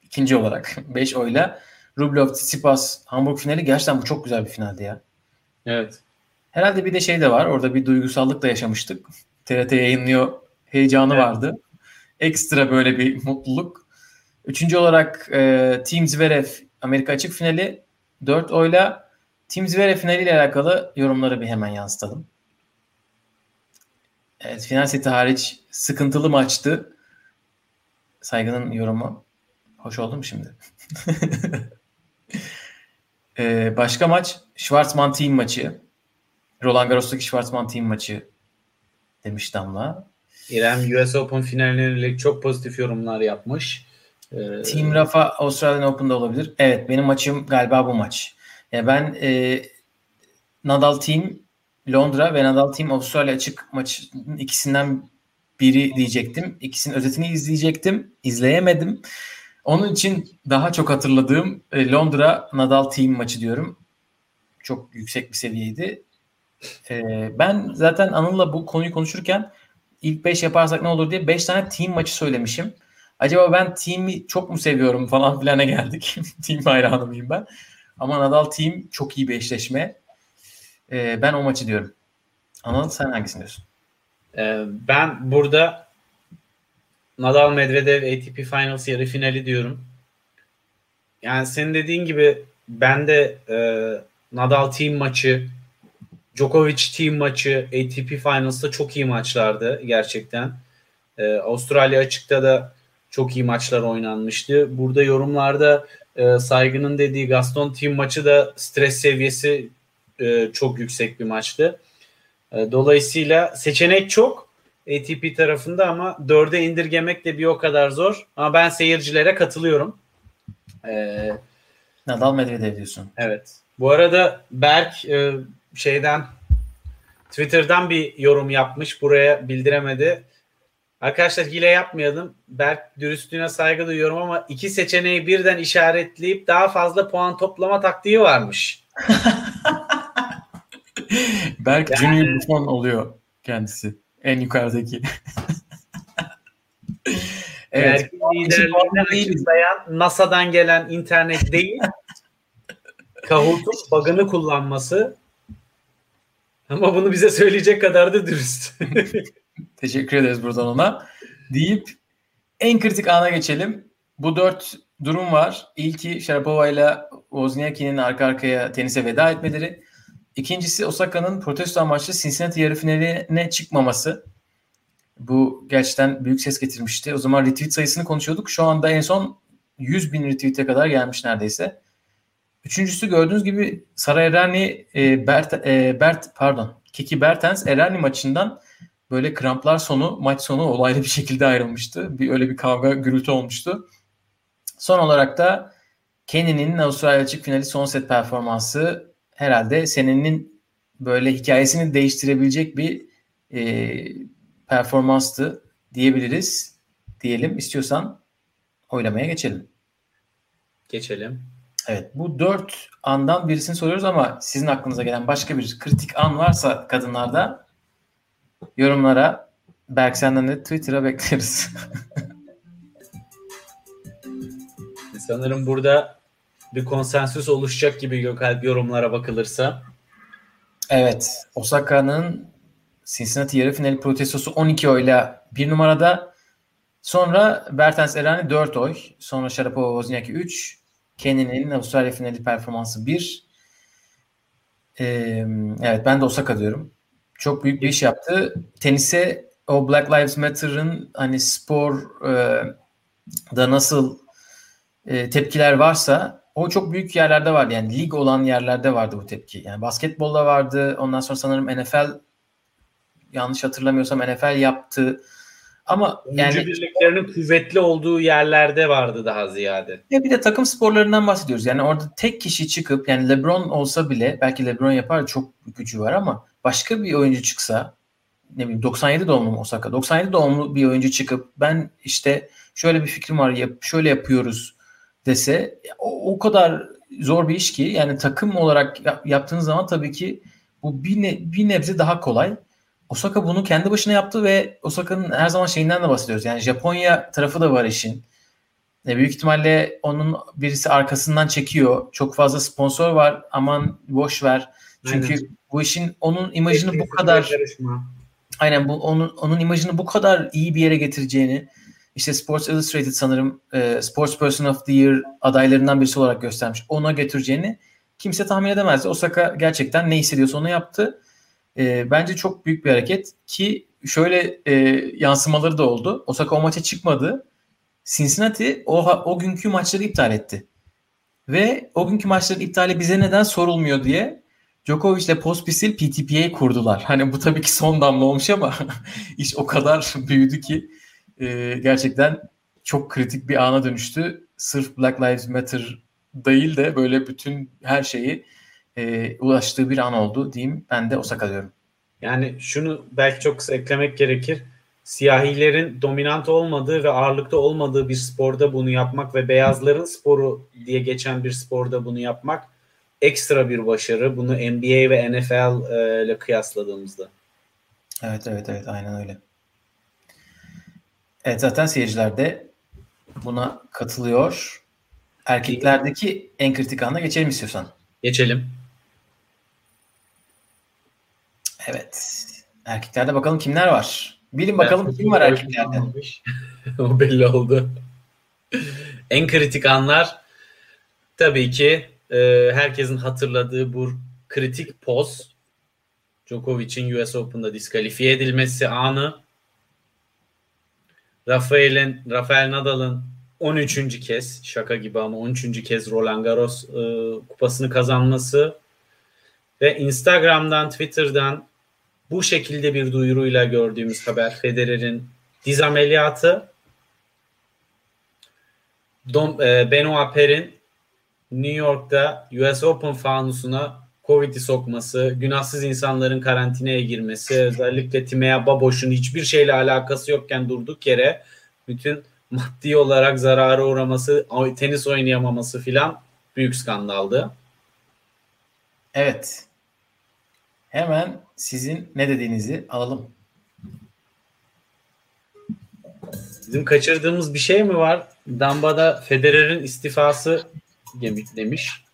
ikinci olarak 5 oyla Rublev Tsitsipas Hamburg finali gerçekten bu çok güzel bir finaldi ya. Evet. Herhalde bir de şey de var. Orada bir duygusallık da yaşamıştık. TRT yayınlıyor heyecanı Evet. vardı. Ekstra böyle bir mutluluk. Üçüncü olarak e, Team Zverev Amerika açık finali 4 oyla Team Zverev finaliyle alakalı yorumları bir hemen yansıtalım. Evet final seti hariç sıkıntılı maçtı. Saygı'nın yorumu. Hoş oldu mu şimdi? Ee, başka maç Schwarzman Team maçı. Roland Garros'taki Schwarzman Team maçı demiş Damla. İrem US Open finaline yönelik çok pozitif yorumlar yapmış. Ee, Team Rafa Australian Open'da olabilir. Evet benim maçım galiba bu maç. Yani ben e, Nadal Team Londra ve Nadal Team Avustralya açık maçın ikisinden biri diyecektim. İkisinin özetini izleyecektim. İzleyemedim. Onun için daha çok hatırladığım e, Londra Nadal Team maçı diyorum. Çok yüksek bir seviyeydi. E, ben zaten Anıl'la bu konuyu konuşurken ilk 5 yaparsak ne olur diye 5 tane team maçı söylemişim. Acaba ben team'i çok mu seviyorum falan filana geldik. team hayranı mıyım ben? Ama Nadal team çok iyi bir eşleşme. E, ben o maçı diyorum. Anıl sen hangisini diyorsun? Ee, ben burada Nadal Medvedev ATP Finals yarı finali diyorum. Yani senin dediğin gibi ben de e, Nadal team maçı, Djokovic team maçı ATP Finals'ta çok iyi maçlardı gerçekten. Ee, Avustralya açıkta da çok iyi maçlar oynanmıştı. Burada yorumlarda e, saygının dediği Gaston team maçı da stres seviyesi e, çok yüksek bir maçtı. E, Dolayısıyla seçenek çok ATP tarafında ama dörde indirgemek de bir o kadar zor. Ama ben seyircilere katılıyorum. Ee, Nadal Medvedev diyorsun. evet. Bu arada Berk e, şeyden Twitter'dan bir yorum yapmış. Buraya bildiremedi. Arkadaşlar hile yapmayalım. Berk dürüstlüğüne saygı duyuyorum ama iki seçeneği birden işaretleyip daha fazla puan toplama taktiği varmış. Berk Yani- Junior Buffon oluyor kendisi. En yukarıdaki. evet. Değiliz. açıklayan NASA'dan gelen internet değil. Kahoot'un bug'ını kullanması. Ama bunu bize söyleyecek kadar da dürüst. Teşekkür ederiz buradan ona. Deyip en kritik ana geçelim. Bu dört durum var. İlki Sharapova ile Wozniacki'nin arka arkaya tenise veda etmeleri. İkincisi Osaka'nın protesto amaçlı Cincinnati yarı finaline çıkmaması. Bu gerçekten büyük ses getirmişti. O zaman retweet sayısını konuşuyorduk. Şu anda en son 100 bin retweet'e kadar gelmiş neredeyse. Üçüncüsü gördüğünüz gibi Sara Errani, e, Bert, e, Bert, pardon, Kiki Bertens Errani maçından böyle kramplar sonu, maç sonu olaylı bir şekilde ayrılmıştı. Bir öyle bir kavga, gürültü olmuştu. Son olarak da Kenny'nin Avustralya açık finali son set performansı herhalde senenin böyle hikayesini değiştirebilecek bir e, performanstı diyebiliriz. Diyelim istiyorsan oylamaya geçelim. Geçelim. Evet bu dört andan birisini soruyoruz ama sizin aklınıza gelen başka bir kritik an varsa kadınlarda yorumlara Berk senden de Twitter'a bekleriz. Sanırım burada bir konsensüs oluşacak gibi Gökalp yorumlara bakılırsa. evet Osaka'nın Cincinnati yarı finali protestosu 12 oyla bir numarada. Sonra Bertens Erani 4 oy. Sonra Sharapova Wozniacki 3. Kenny'nin Avustralya finali performansı 1. Ee, evet ben de Osaka diyorum. Çok büyük bir iş yaptı. Tenise o Black Lives Matter'ın hani spor e, da nasıl e, tepkiler varsa o çok büyük yerlerde vardı. Yani lig olan yerlerde vardı bu tepki. Yani basketbolda vardı. Ondan sonra sanırım NFL yanlış hatırlamıyorsam NFL yaptı. Ama Oyuncu yani birliklerinin kuvvetli olduğu yerlerde vardı daha ziyade. ya bir de takım sporlarından bahsediyoruz. Yani orada tek kişi çıkıp yani LeBron olsa bile belki LeBron yapar çok gücü var ama başka bir oyuncu çıksa ne bileyim 97 doğumlu Osaka? 97 doğumlu bir oyuncu çıkıp ben işte şöyle bir fikrim var yap, şöyle yapıyoruz dese o, o kadar zor bir iş ki yani takım olarak yaptığınız zaman tabii ki bu bir, ne, bir nebze daha kolay. Osaka bunu kendi başına yaptı ve Osaka'nın her zaman şeyinden de bahsediyoruz. Yani Japonya tarafı da var işin. E, büyük ihtimalle onun birisi arkasından çekiyor. Çok fazla sponsor var. Aman boş ver. Çünkü Aynen. bu işin onun imajını bu kadar Aynen bu onun onun imajını bu kadar iyi bir yere getireceğini işte Sports Illustrated sanırım e, Sports Person of the Year adaylarından birisi olarak göstermiş. Ona getireceğini kimse tahmin edemezdi. Osaka gerçekten ne hissediyorsa onu yaptı. E, bence çok büyük bir hareket ki şöyle e, yansımaları da oldu. Osaka o maça çıkmadı. Cincinnati o, o günkü maçları iptal etti. Ve o günkü maçların iptali bize neden sorulmuyor diye Djokovic ile Pospisil PTPA kurdular. Hani bu tabii ki son damla olmuş ama iş o kadar büyüdü ki e, gerçekten çok kritik bir ana dönüştü. Sırf Black Lives Matter değil de böyle bütün her şeyi e, ulaştığı bir an oldu diyeyim. Ben de Osaka diyorum. Yani şunu belki çok kısa eklemek gerekir. Siyahilerin dominant olmadığı ve ağırlıkta olmadığı bir sporda bunu yapmak ve beyazların sporu diye geçen bir sporda bunu yapmak ekstra bir başarı. Bunu NBA ve NFL e, ile kıyasladığımızda. Evet evet evet aynen öyle. Evet zaten seyirciler de buna katılıyor. Erkeklerdeki en kritik anda geçelim istiyorsan. Geçelim. Evet. Erkeklerde bakalım kimler var? Bilin bakalım kim var erkeklerde. o belli oldu. en kritik anlar tabii ki e, herkesin hatırladığı bu kritik poz Djokovic'in US Open'da diskalifiye edilmesi anı Rafael'in Rafael Nadal'ın 13. kez şaka gibi ama 13. kez Roland Garros e, kupasını kazanması ve Instagram'dan Twitter'dan bu şekilde bir duyuruyla gördüğümüz haber Federer'in diz ameliyatı Don, e, Benoit Pair'in New York'ta US Open fanusuna Covid'i sokması, günahsız insanların karantinaya girmesi, özellikle Timea Baboş'un hiçbir şeyle alakası yokken durduk yere bütün maddi olarak zarara uğraması, tenis oynayamaması filan büyük skandaldı. Evet. Hemen sizin ne dediğinizi alalım. Bizim kaçırdığımız bir şey mi var? Damba'da Federer'in istifası demiş.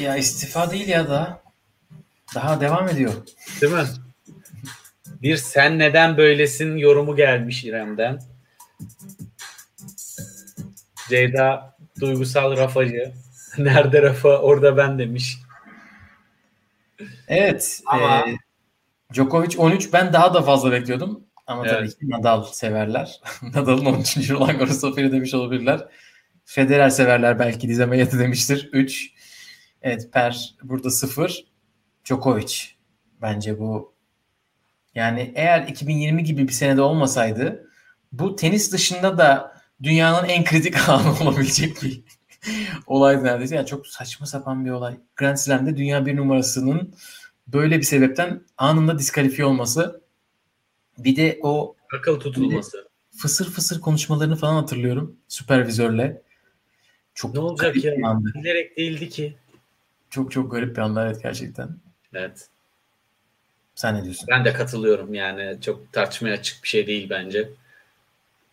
Ya istifa değil ya da daha devam ediyor. Değil mi? Bir sen neden böylesin yorumu gelmiş İrem'den. Ceyda duygusal rafacı. Nerede rafa orada ben demiş. Evet. Ama... E, Djokovic 13 ben daha da fazla bekliyordum. Ama evet. tabii ki Nadal severler. Nadal'ın 13. Roland Garros zaferi demiş olabilirler. Federer severler belki diz ameliyatı demiştir. 3. Evet Per burada 0. Djokovic. Bence bu yani eğer 2020 gibi bir senede olmasaydı bu tenis dışında da dünyanın en kritik anı olabilecek bir olay neredeyse. Yani çok saçma sapan bir olay. Grand Slam'de dünya bir numarasının böyle bir sebepten anında diskalifiye olması. Bir de o akıl tutulması. Fısır fısır konuşmalarını falan hatırlıyorum süpervizörle. Çok ne olacak ya? Bilerek değildi ki. Çok çok garip bir anda evet gerçekten. Evet. Sen ne diyorsun? Ben de katılıyorum yani. Çok tartışmaya açık bir şey değil bence.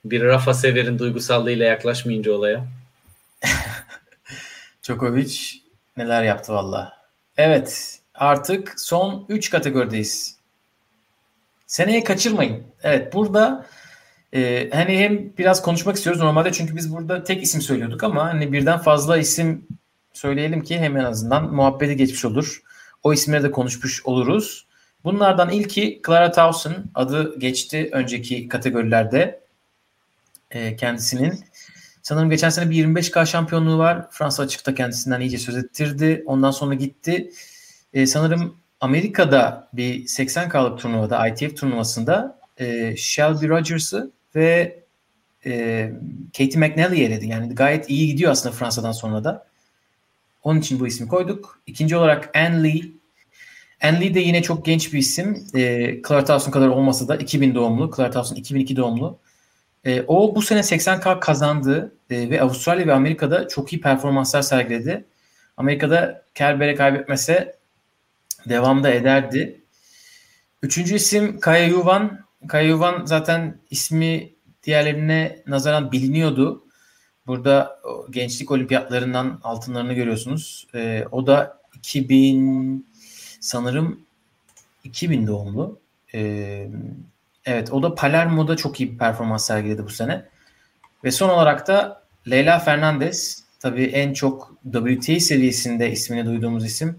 Bir Rafa Sever'in duygusallığıyla yaklaşmayınca olaya. Djokovic neler yaptı valla. Evet artık son 3 kategorideyiz. Seneye kaçırmayın. Evet burada e, hani hem biraz konuşmak istiyoruz normalde çünkü biz burada tek isim söylüyorduk ama hani birden fazla isim söyleyelim ki hem en azından muhabbeti geçmiş olur. O isimleri de konuşmuş oluruz. Bunlardan ilki Clara Towson adı geçti önceki kategorilerde e, kendisinin. Sanırım geçen sene bir 25K şampiyonluğu var. Fransa açıkta kendisinden iyice söz ettirdi. Ondan sonra gitti. E, sanırım Amerika'da bir 80K'lık turnuvada ITF turnuvasında e, Shelby Rogers'ı ve e, Katie McNally'i eledi. Yani gayet iyi gidiyor aslında Fransa'dan sonra da. Onun için bu ismi koyduk. İkinci olarak Anne Lee Anne de yine çok genç bir isim. E, Claire Towson kadar olmasa da 2000 doğumlu. Claire Towson 2002 doğumlu. E, o bu sene 80K kazandı e, ve Avustralya ve Amerika'da çok iyi performanslar sergiledi. Amerika'da Kerber'e kaybetmese devamda ederdi. Üçüncü isim Kaya Yuvan. Kaya Yuvan zaten ismi diğerlerine nazaran biliniyordu. Burada gençlik olimpiyatlarından altınlarını görüyorsunuz. E, o da 2000 sanırım 2000 doğumlu. E, evet o da Palermo'da çok iyi bir performans sergiledi bu sene. Ve son olarak da Leyla Fernandez. Tabii en çok WTA seviyesinde ismini duyduğumuz isim.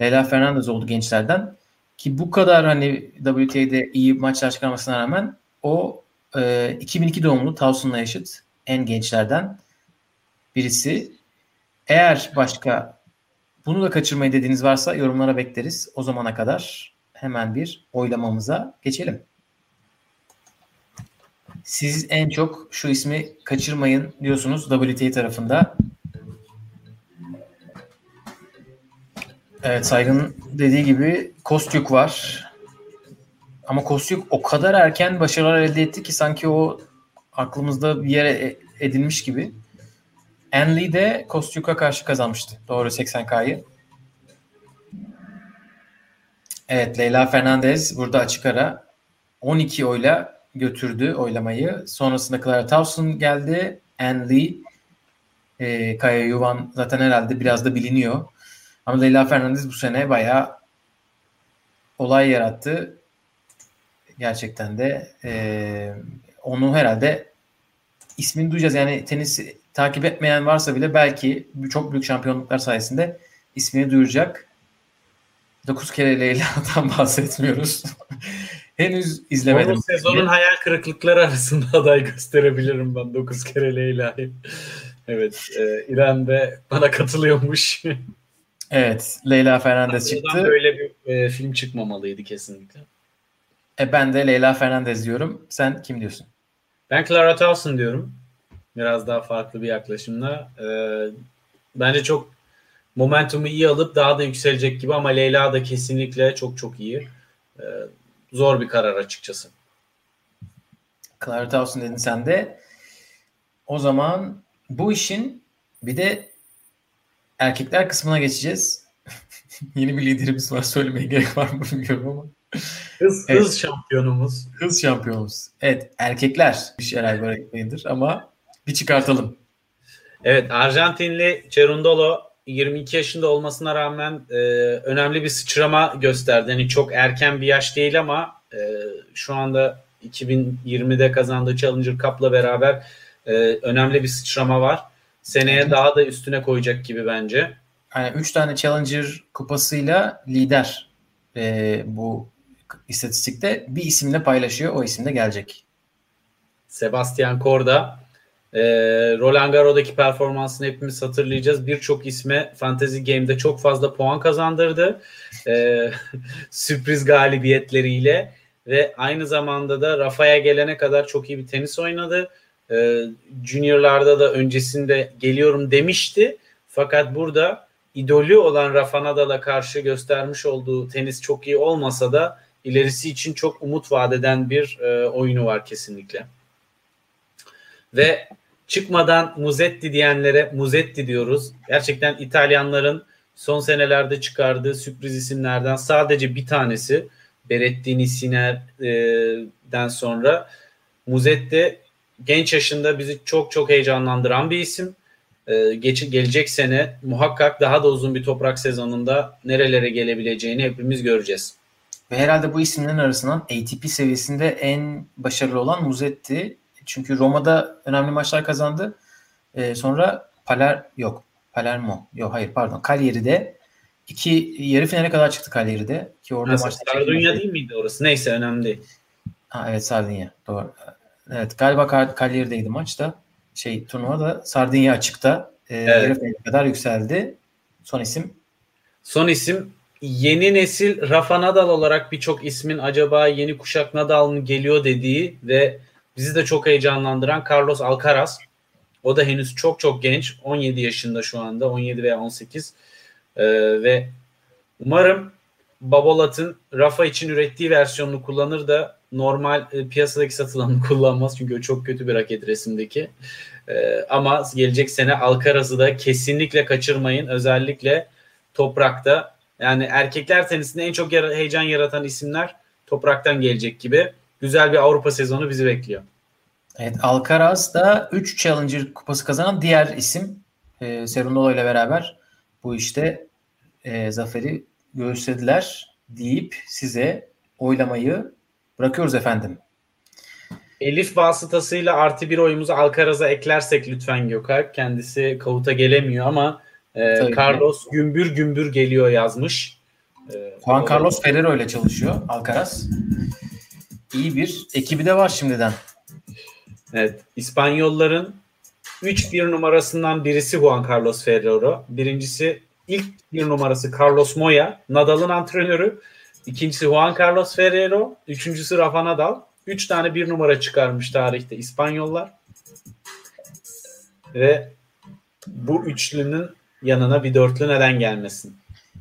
Leyla Fernandez oldu gençlerden. Ki bu kadar hani WTA'de iyi maçlar çıkarmasına rağmen o e, 2002 doğumlu Towson'la yaşıt en gençlerden birisi. Eğer başka bunu da kaçırmayı dediğiniz varsa yorumlara bekleriz. O zamana kadar hemen bir oylamamıza geçelim. Siz en çok şu ismi kaçırmayın diyorsunuz WTA tarafında. Evet Saygın dediği gibi Kostyuk var. Ama Kostyuk o kadar erken başarılar elde etti ki sanki o aklımızda bir yere e, edilmiş gibi. Enli de Kostyuk'a karşı kazanmıştı. Doğru 80K'yı. Evet Leyla Fernandez burada açık ara 12 oyla götürdü oylamayı. Sonrasında Clara Towson geldi. Enli e, Kaya Yuvan zaten herhalde biraz da biliniyor. Ama Leyla Fernandez bu sene bayağı olay yarattı. Gerçekten de e, onu herhalde ismini duyacağız. Yani tenis takip etmeyen varsa bile belki çok büyük şampiyonluklar sayesinde ismini duyuracak. 9 kere Leyla'dan bahsetmiyoruz. Henüz izlemedim. Onun sezonun hayal kırıklıkları arasında aday gösterebilirim ben 9 kere Leyla'yı. evet, e, İrem de bana katılıyormuş. evet, Leyla Fernandez çıktı. Böyle bir e, film çıkmamalıydı kesinlikle. E, ben de Leyla Fernandez diyorum. Sen kim diyorsun? Ben Clara Towson diyorum. Biraz daha farklı bir yaklaşımla. E, bence çok momentumu iyi alıp daha da yükselecek gibi ama Leyla da kesinlikle çok çok iyi. E, zor bir karar açıkçası. Clara Towson dedin sen de. O zaman bu işin bir de erkekler kısmına geçeceğiz. Yeni bir liderimiz var. Söylemeye gerek var mı bilmiyorum ama. Hız, evet. hız şampiyonumuz. Hız şampiyonumuz. Evet erkekler bir şey herhalde öğretmenidir ama bir çıkartalım. Evet Arjantinli Cerundolo 22 yaşında olmasına rağmen e, önemli bir sıçrama gösterdi. Yani çok erken bir yaş değil ama e, şu anda 2020'de kazandığı Challenger Cup'la beraber e, önemli bir sıçrama var. Seneye evet. daha da üstüne koyacak gibi bence. Yani 3 tane Challenger kupasıyla lider e, bu istatistikte bir isimle paylaşıyor. O isimle gelecek. Sebastian Korda e, Roland Garros'daki performansını hepimiz hatırlayacağız. Birçok isme Fantasy Game'de çok fazla puan kazandırdı. E, sürpriz galibiyetleriyle ve aynı zamanda da Rafa'ya gelene kadar çok iyi bir tenis oynadı. E, juniorlarda da öncesinde geliyorum demişti. Fakat burada idolü olan Rafa Nadal'a karşı göstermiş olduğu tenis çok iyi olmasa da ilerisi için çok umut vadeden bir e, oyunu var kesinlikle. Ve çıkmadan Muzetti diyenlere Muzetti diyoruz. Gerçekten İtalyanların son senelerde çıkardığı sürpriz isimlerden sadece bir tanesi Berettini Siner'den sonra Muzetti genç yaşında bizi çok çok heyecanlandıran bir isim. Ee, geç, gelecek sene muhakkak daha da uzun bir toprak sezonunda nerelere gelebileceğini hepimiz göreceğiz. Ve herhalde bu isimlerin arasından ATP seviyesinde en başarılı olan Muzetti. Çünkü Roma'da önemli maçlar kazandı. Ee, sonra Paler yok. Palermo. Yok hayır pardon. Cagliari'de iki yarı finale kadar çıktı Cagliari'de. Ki orada Nasıl, maçta Sardunya değil miydi orası? Neyse önemli değil. Ha, evet Sardunya. Doğru. Evet galiba Cagliari'deydi maçta. Şey turnuvada Sardunya açıkta. E, evet. Yarı finale kadar yükseldi. Son isim? Son isim yeni nesil Rafa Nadal olarak birçok ismin acaba yeni kuşak Nadal mı geliyor dediği ve bizi de çok heyecanlandıran Carlos Alcaraz. O da henüz çok çok genç. 17 yaşında şu anda. 17 veya 18. Ee, ve umarım Babolat'ın Rafa için ürettiği versiyonunu kullanır da normal e, piyasadaki satılanı kullanmaz çünkü o çok kötü bir raket resimdeki. E, ama gelecek sene Alcaraz'ı da kesinlikle kaçırmayın. Özellikle toprakta yani erkekler tenisinde en çok yara- heyecan yaratan isimler topraktan gelecek gibi. Güzel bir Avrupa sezonu bizi bekliyor. Evet Alcaraz da 3 Challenger kupası kazanan diğer isim. E, Serundolo ile beraber bu işte e, zaferi gösterdiler deyip size oylamayı bırakıyoruz efendim. Elif vasıtasıyla artı bir oyumuzu Alcaraz'a eklersek lütfen Gökalp. Kendisi kavuta gelemiyor ama e, Tabii. Carlos gümbür gümbür geliyor yazmış. E, Juan Carlos Ferrero ile çalışıyor Alcaraz. İyi bir ekibi de var şimdiden. Evet. İspanyolların 3-1 numarasından birisi Juan Carlos Ferrero. Birincisi ilk bir numarası Carlos Moya. Nadal'ın antrenörü. İkincisi Juan Carlos Ferrero. Üçüncüsü Rafa Nadal. Üç tane bir numara çıkarmış tarihte İspanyollar. Ve bu üçlünün yanına bir dörtlü neden gelmesin?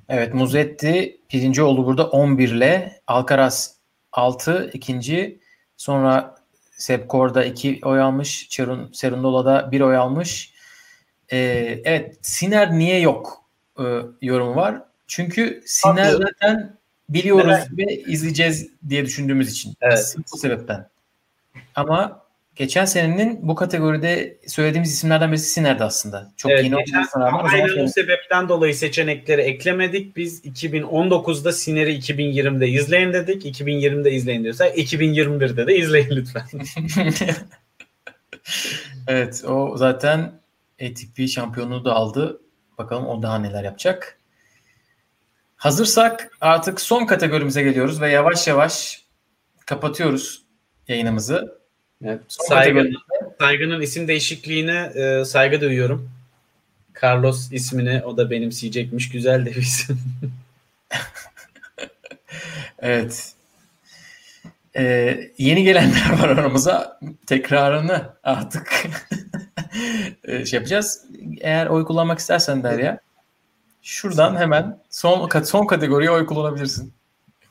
Evet Muzetti birinci oldu burada 11 ile. Alcaraz 6 ikinci. Sonra Sepkor'da 2 oy almış. Cerun, Serundola'da 1 oy almış. Ee, evet Siner niye yok e, yorumu var. Çünkü Siner Haklı. zaten biliyoruz Neden? ve izleyeceğiz diye düşündüğümüz için. Evet. Bu sebepten. Ama geçen senenin bu kategoride söylediğimiz isimlerden birisi Siner'di aslında. Çok Evet, yeni olmasına rağmen o zaman Aynen o sebepten dolayı seçenekleri eklemedik. Biz 2019'da Siner'i 2020'de izleyin dedik. 2020'de izleyin diyorsa 2021'de de izleyin lütfen. evet o zaten ATP şampiyonluğu da aldı. Bakalım o daha neler yapacak. Hazırsak artık son kategorimize geliyoruz ve yavaş yavaş kapatıyoruz yayınımızı. Evet, saygı, saygının isim değişikliğine e, saygı duyuyorum. Carlos ismini o da benimseyecekmiş. Güzel de bir isim. Evet. Ee, yeni gelenler var aramıza. Tekrarını artık e, şey yapacağız. Eğer oy kullanmak istersen Derya şuradan hemen son son kategoriye oy kullanabilirsin.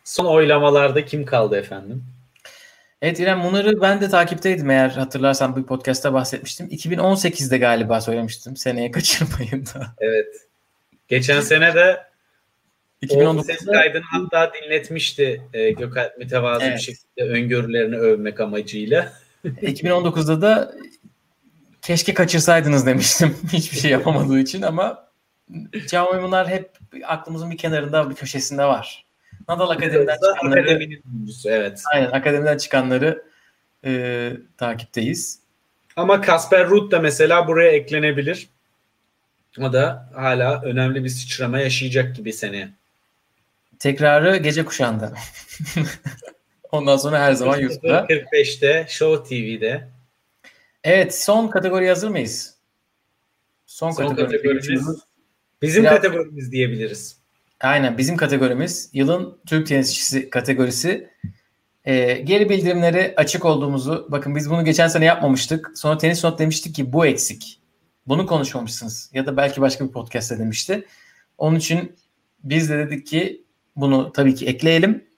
Son oylamalarda kim kaldı efendim? Evet İrem bunları ben de takipteydim eğer hatırlarsan bir podcast'ta bahsetmiştim. 2018'de galiba söylemiştim. Seneye kaçırmayın da. Evet. Geçen sene de o ses 2019'da kaydını hatta dinletmişti e, Gökalp mütevazı bir Evet. şekilde öngörülerini övmek amacıyla. 2019'da da keşke kaçırsaydınız demiştim. Hiçbir şey yapamadığı için ama Xiaomi bunlar hep aklımızın bir kenarında bir köşesinde var. Nadal Akademi'den çıkanları, Akademinin oyuncusu evet. aynen akademiden çıkanları e, takipteyiz. Ama Kasper Ruud da mesela buraya eklenebilir. O da hala önemli bir sıçrama yaşayacak gibi seneye. Tekrarı gece kuşağında. Ondan sonra her zaman YouTube'da. 45'te Show TV'de. Evet son kategoriye hazır mıyız? Son, Son kategoriye kategorimiz bizim Biraz- kategorimiz diyebiliriz. Aynen bizim kategorimiz yılın Türk tenisçisi kategorisi. Ee, geri bildirimleri açık olduğumuzu bakın biz bunu geçen sene yapmamıştık. Sonra tenis not demiştik ki bu eksik. Bunu konuşmamışsınız ya da belki başka bir podcast'te demişti. Onun için biz de dedik ki bunu tabii ki ekleyelim.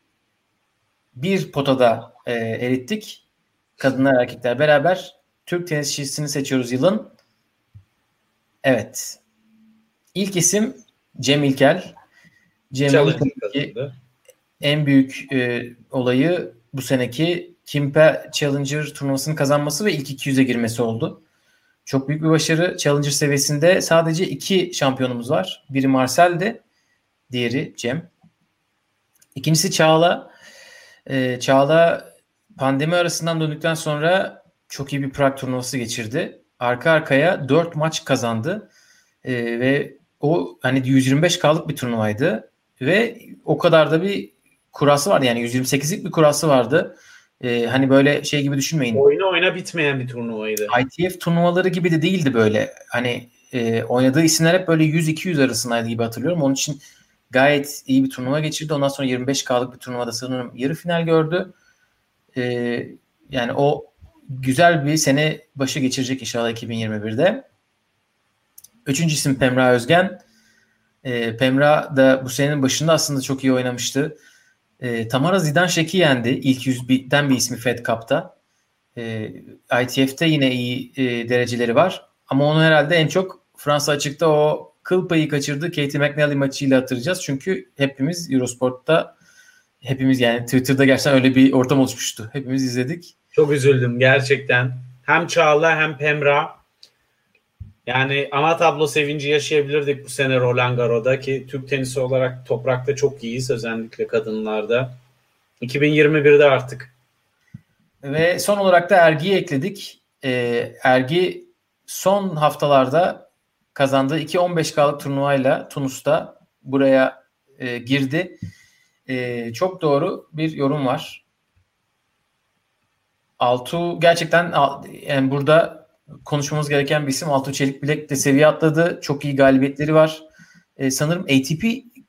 Bir potada e, erittik. Kadınlar erkekler beraber Türk tenisçisini seçiyoruz yılın. Evet. İlk isim Cem İlkel. Cem en büyük e, olayı bu seneki Kimpe Challenger turnuvasını kazanması ve ilk 200'e girmesi oldu. Çok büyük bir başarı. Challenger seviyesinde sadece iki şampiyonumuz var. Biri Marcel'di, diğeri Cem. İkincisi Çağla. E, Çağla pandemi arasından döndükten sonra çok iyi bir Prag turnuvası geçirdi. Arka arkaya 4 maç kazandı. E, ve o hani 125K'lık bir turnuvaydı ve o kadar da bir kurası vardı yani 128'lik bir kurası vardı. Ee, hani böyle şey gibi düşünmeyin. Oyna oyna bitmeyen bir turnuvaydı. ITF turnuvaları gibi de değildi böyle. Hani e, oynadığı isimler hep böyle 100-200 arasındaydı gibi hatırlıyorum. Onun için gayet iyi bir turnuva geçirdi. Ondan sonra 25K'lık bir turnuvada sanırım yarı final gördü. Ee, yani o güzel bir sene başı geçirecek inşallah 2021'de. Üçüncü isim Pemra Özgen. E, Pemra da bu senenin başında aslında çok iyi oynamıştı. E, Tamara Zidanşek'i yendi. İlk yüzden bir ismi Fed Cup'ta. E, ITF'te yine iyi e, dereceleri var. Ama onu herhalde en çok Fransa açıkta o kıl payı kaçırdığı Katie McNally maçıyla hatırlayacağız. Çünkü hepimiz Eurosport'ta hepimiz yani Twitter'da gerçekten öyle bir ortam oluşmuştu. Hepimiz izledik. Çok üzüldüm gerçekten. Hem Çağla hem Pemra. Yani ana tablo sevinci yaşayabilirdik bu sene Roland Garros'da ki Türk tenisi olarak toprakta çok iyiyiz özellikle kadınlarda. 2021'de artık. Ve son olarak da Ergi'yi ekledik. Ee, Ergi son haftalarda kazandığı 2-15K'lık turnuvayla Tunus'ta buraya e, girdi. E, çok doğru bir yorum var. Altu gerçekten yani burada konuşmamız gereken bir isim. Altu Çelik Bilek de seviye atladı. Çok iyi galibiyetleri var. E, sanırım ATP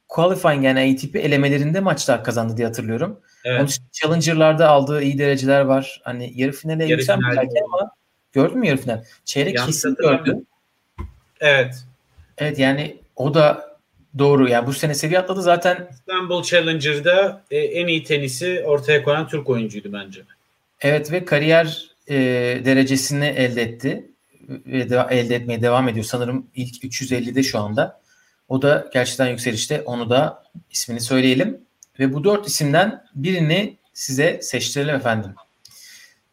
qualifying yani ATP elemelerinde maçlar kazandı diye hatırlıyorum. Evet. Onun için Challenger'larda aldığı iyi dereceler var. Hani yarı finale yükselmedi belki ama gördün mü yarı final? Çeyrek Yanlış kesin gördüm. Evet. Evet yani o da doğru. Yani bu sene seviye atladı zaten. İstanbul Challenger'da e, en iyi tenisi ortaya koyan Türk oyuncuydu bence. Evet ve kariyer e, derecesini elde etti ve de, elde etmeye devam ediyor. Sanırım ilk 350'de şu anda. O da gerçekten yükselişte. Onu da ismini söyleyelim. Ve bu dört isimden birini size seçtirelim efendim.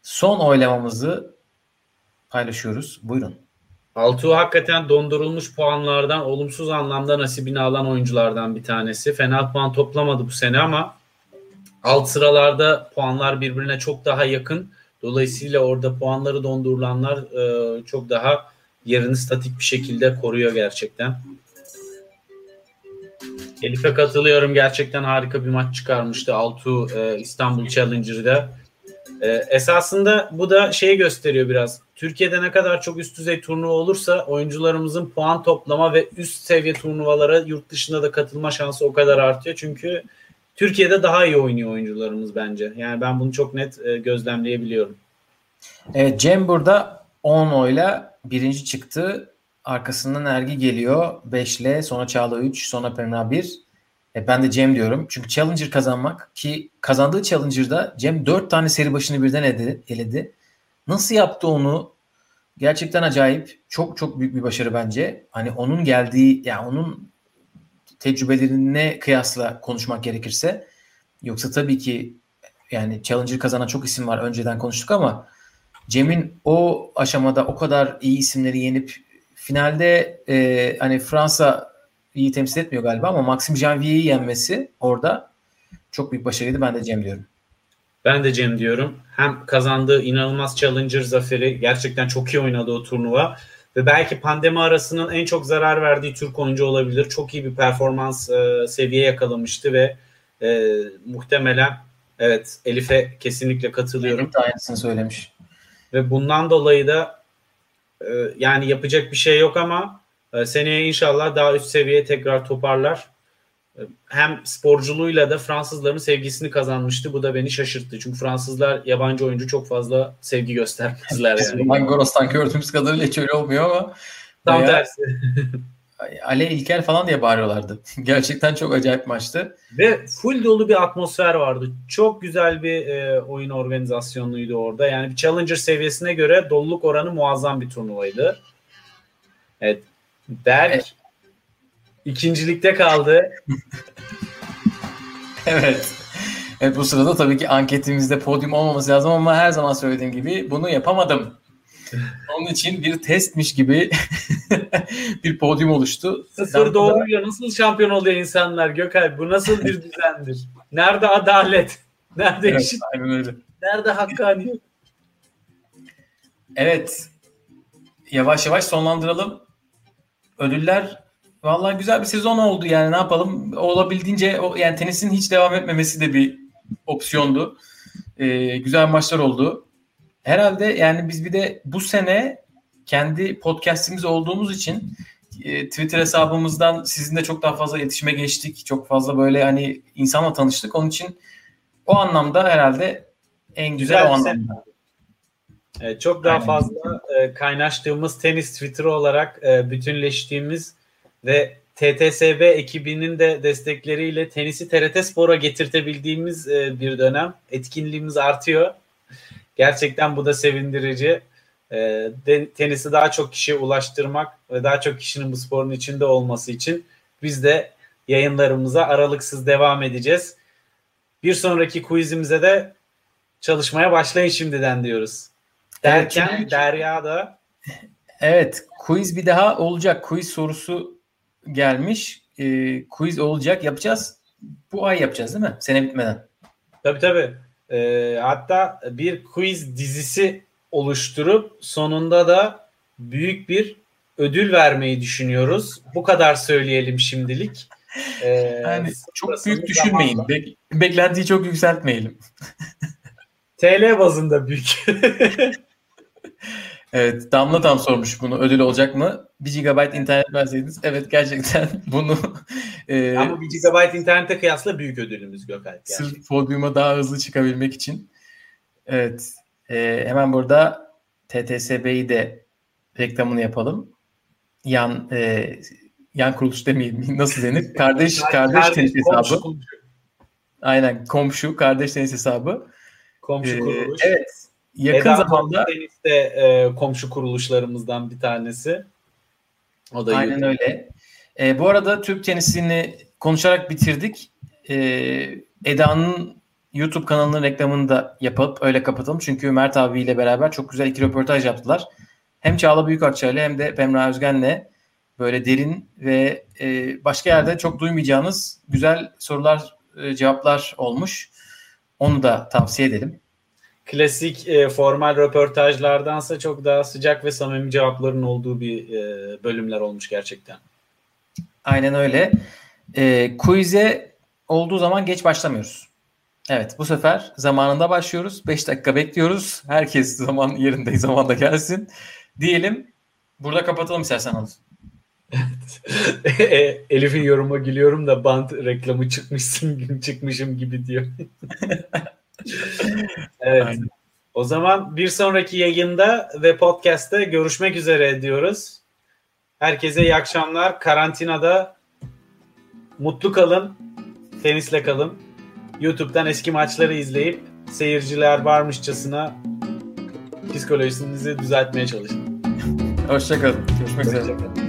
Son oylamamızı paylaşıyoruz. Buyurun. Altuğ hakikaten dondurulmuş puanlardan olumsuz anlamda nasibini alan oyunculardan bir tanesi. Fena puan toplamadı bu sene ama alt sıralarda puanlar birbirine çok daha yakın. Dolayısıyla orada puanları dondurulanlar e, çok daha yerini statik bir şekilde koruyor gerçekten. Elif'e katılıyorum. Gerçekten harika bir maç çıkarmıştı Altu e, İstanbul Challenger'da. E, esasında bu da şeyi gösteriyor biraz. Türkiye'de ne kadar çok üst düzey turnuva olursa oyuncularımızın puan toplama ve üst seviye turnuvalara yurt dışında da katılma şansı o kadar artıyor. Çünkü Türkiye'de daha iyi oynuyor oyuncularımız bence. Yani ben bunu çok net e, gözlemleyebiliyorum. Evet Cem burada 10 oyla birinci çıktı. Arkasından Ergi geliyor 5 ile sonra Çağla 3 sonra Pemna 1. E ben de Cem diyorum. Çünkü Challenger kazanmak ki kazandığı Challenger'da Cem 4 tane seri başını birden eledi. Nasıl yaptı onu? Gerçekten acayip. Çok çok büyük bir başarı bence. Hani onun geldiği yani onun tecrübelerine kıyasla konuşmak gerekirse yoksa tabii ki yani Challenger kazanan çok isim var önceden konuştuk ama Cem'in o aşamada o kadar iyi isimleri yenip finalde e, hani Fransa iyi temsil etmiyor galiba ama Maxim Janvier'i yenmesi orada çok büyük başarıydı. Ben de Cem diyorum. Ben de Cem diyorum. Hem kazandığı inanılmaz Challenger zaferi gerçekten çok iyi oynadı o turnuva ve belki pandemi arasının en çok zarar verdiği Türk oyuncu olabilir. Çok iyi bir performans e, seviye yakalamıştı ve e, muhtemelen evet Elif'e kesinlikle katılıyorum. Elif de aynısını söylemiş. Ve bundan dolayı da e, yani yapacak bir şey yok ama e, seneye inşallah daha üst seviyeye tekrar toparlar hem sporculuğuyla da Fransızların sevgisini kazanmıştı. Bu da beni şaşırttı. Çünkü Fransızlar yabancı oyuncu çok fazla sevgi göstermezler yani. Roland Garros'tan gördüğümüz kadarıyla hiç öyle olmuyor ama tam tersi. Ale İlker falan diye bağırıyorlardı. Gerçekten çok acayip maçtı. Ve full dolu bir atmosfer vardı. Çok güzel bir e, oyun organizasyonuydu orada. Yani bir Challenger seviyesine göre doluluk oranı muazzam bir turnuvaydı. Evet. Berk evet. İkincilikte kaldı. evet. Evet bu sırada tabii ki anketimizde podyum olmaması lazım ama her zaman söylediğim gibi bunu yapamadım. Onun için bir testmiş gibi bir podyum oluştu. Sıfır doğruyla nasıl şampiyon oluyor insanlar Gökay? Bu nasıl bir düzendir? Nerede adalet? Nerede evet, eşit? Aynen öyle. Nerede hakkaniyet? Evet. Yavaş yavaş sonlandıralım. Ödüller Vallahi güzel bir sezon oldu yani ne yapalım. Olabildiğince yani tenisin hiç devam etmemesi de bir opsiyondu. Ee, güzel maçlar oldu. Herhalde yani biz bir de bu sene kendi podcastimiz olduğumuz için e, Twitter hesabımızdan sizinle çok daha fazla iletişime geçtik. Çok fazla böyle hani insanla tanıştık. Onun için o anlamda herhalde en güzel, güzel o anlamda. Çok daha Aynen. fazla e, kaynaştığımız tenis Twitter olarak e, bütünleştiğimiz ve TTSB ekibinin de destekleriyle tenisi TRT Spor'a getirtebildiğimiz e, bir dönem. Etkinliğimiz artıyor. Gerçekten bu da sevindirici. E, de, tenisi daha çok kişiye ulaştırmak ve daha çok kişinin bu sporun içinde olması için biz de yayınlarımıza aralıksız devam edeceğiz. Bir sonraki quizimize de çalışmaya başlayın şimdiden diyoruz. Derken evet, Derya da Evet, quiz bir daha olacak. Quiz sorusu gelmiş. E, quiz olacak. Yapacağız. Bu ay yapacağız değil mi? Sene bitmeden. Tabii tabii. E, hatta bir quiz dizisi oluşturup sonunda da büyük bir ödül vermeyi düşünüyoruz. Bu kadar söyleyelim şimdilik. Ee, yani çok büyük düşünmeyin. Bek- beklentiyi çok yükseltmeyelim. TL bazında büyük. evet Damla tam sormuş bunu ödül olacak mı? 1 GB internet verseydiniz evet gerçekten bunu e, ama 1 GB internete kıyasla büyük ödülümüz Gökalp. Sırf podyuma daha hızlı çıkabilmek için. Evet. E, hemen burada TTSB'yi de reklamını yapalım. Yan e, yan kuruluş demeyeyim. Nasıl denir? Kardeş kardeş tenis hesabı. Komşu. Aynen komşu kardeş tenis hesabı. Komşu ee, kuruluş. Evet. Yakın Eda zamanda tenis de e, komşu kuruluşlarımızdan bir tanesi. O da Aynen YouTube. öyle. E, bu arada Türk tenisini konuşarak bitirdik. E, Eda'nın YouTube kanalının reklamını da yapıp öyle kapatalım. Çünkü Mert abiyle beraber çok güzel iki röportaj yaptılar. Hem Çağla Büyükakçay'la hem de Pemra Özgen'le böyle derin ve e, başka yerde çok duymayacağınız güzel sorular, e, cevaplar olmuş. Onu da tavsiye edelim. Klasik e, formal röportajlardansa çok daha sıcak ve samimi cevapların olduğu bir e, bölümler olmuş gerçekten. Aynen öyle. E, quiz'e olduğu zaman geç başlamıyoruz. Evet bu sefer zamanında başlıyoruz. 5 dakika bekliyoruz. Herkes zaman yerinde zamanda gelsin. Diyelim burada kapatalım istersen Anıl. E, Elif'in yoruma gülüyorum da bant reklamı çıkmışsın çıkmışım gibi diyor. evet. Aynen. O zaman bir sonraki yayında ve podcast'te görüşmek üzere diyoruz. Herkese iyi akşamlar. Karantinada mutlu kalın. Tenisle kalın. YouTube'dan eski maçları izleyip seyirciler varmışçasına psikolojinizi düzeltmeye çalışın. Hoşçakalın. Görüşmek üzere. Hoşçakalın.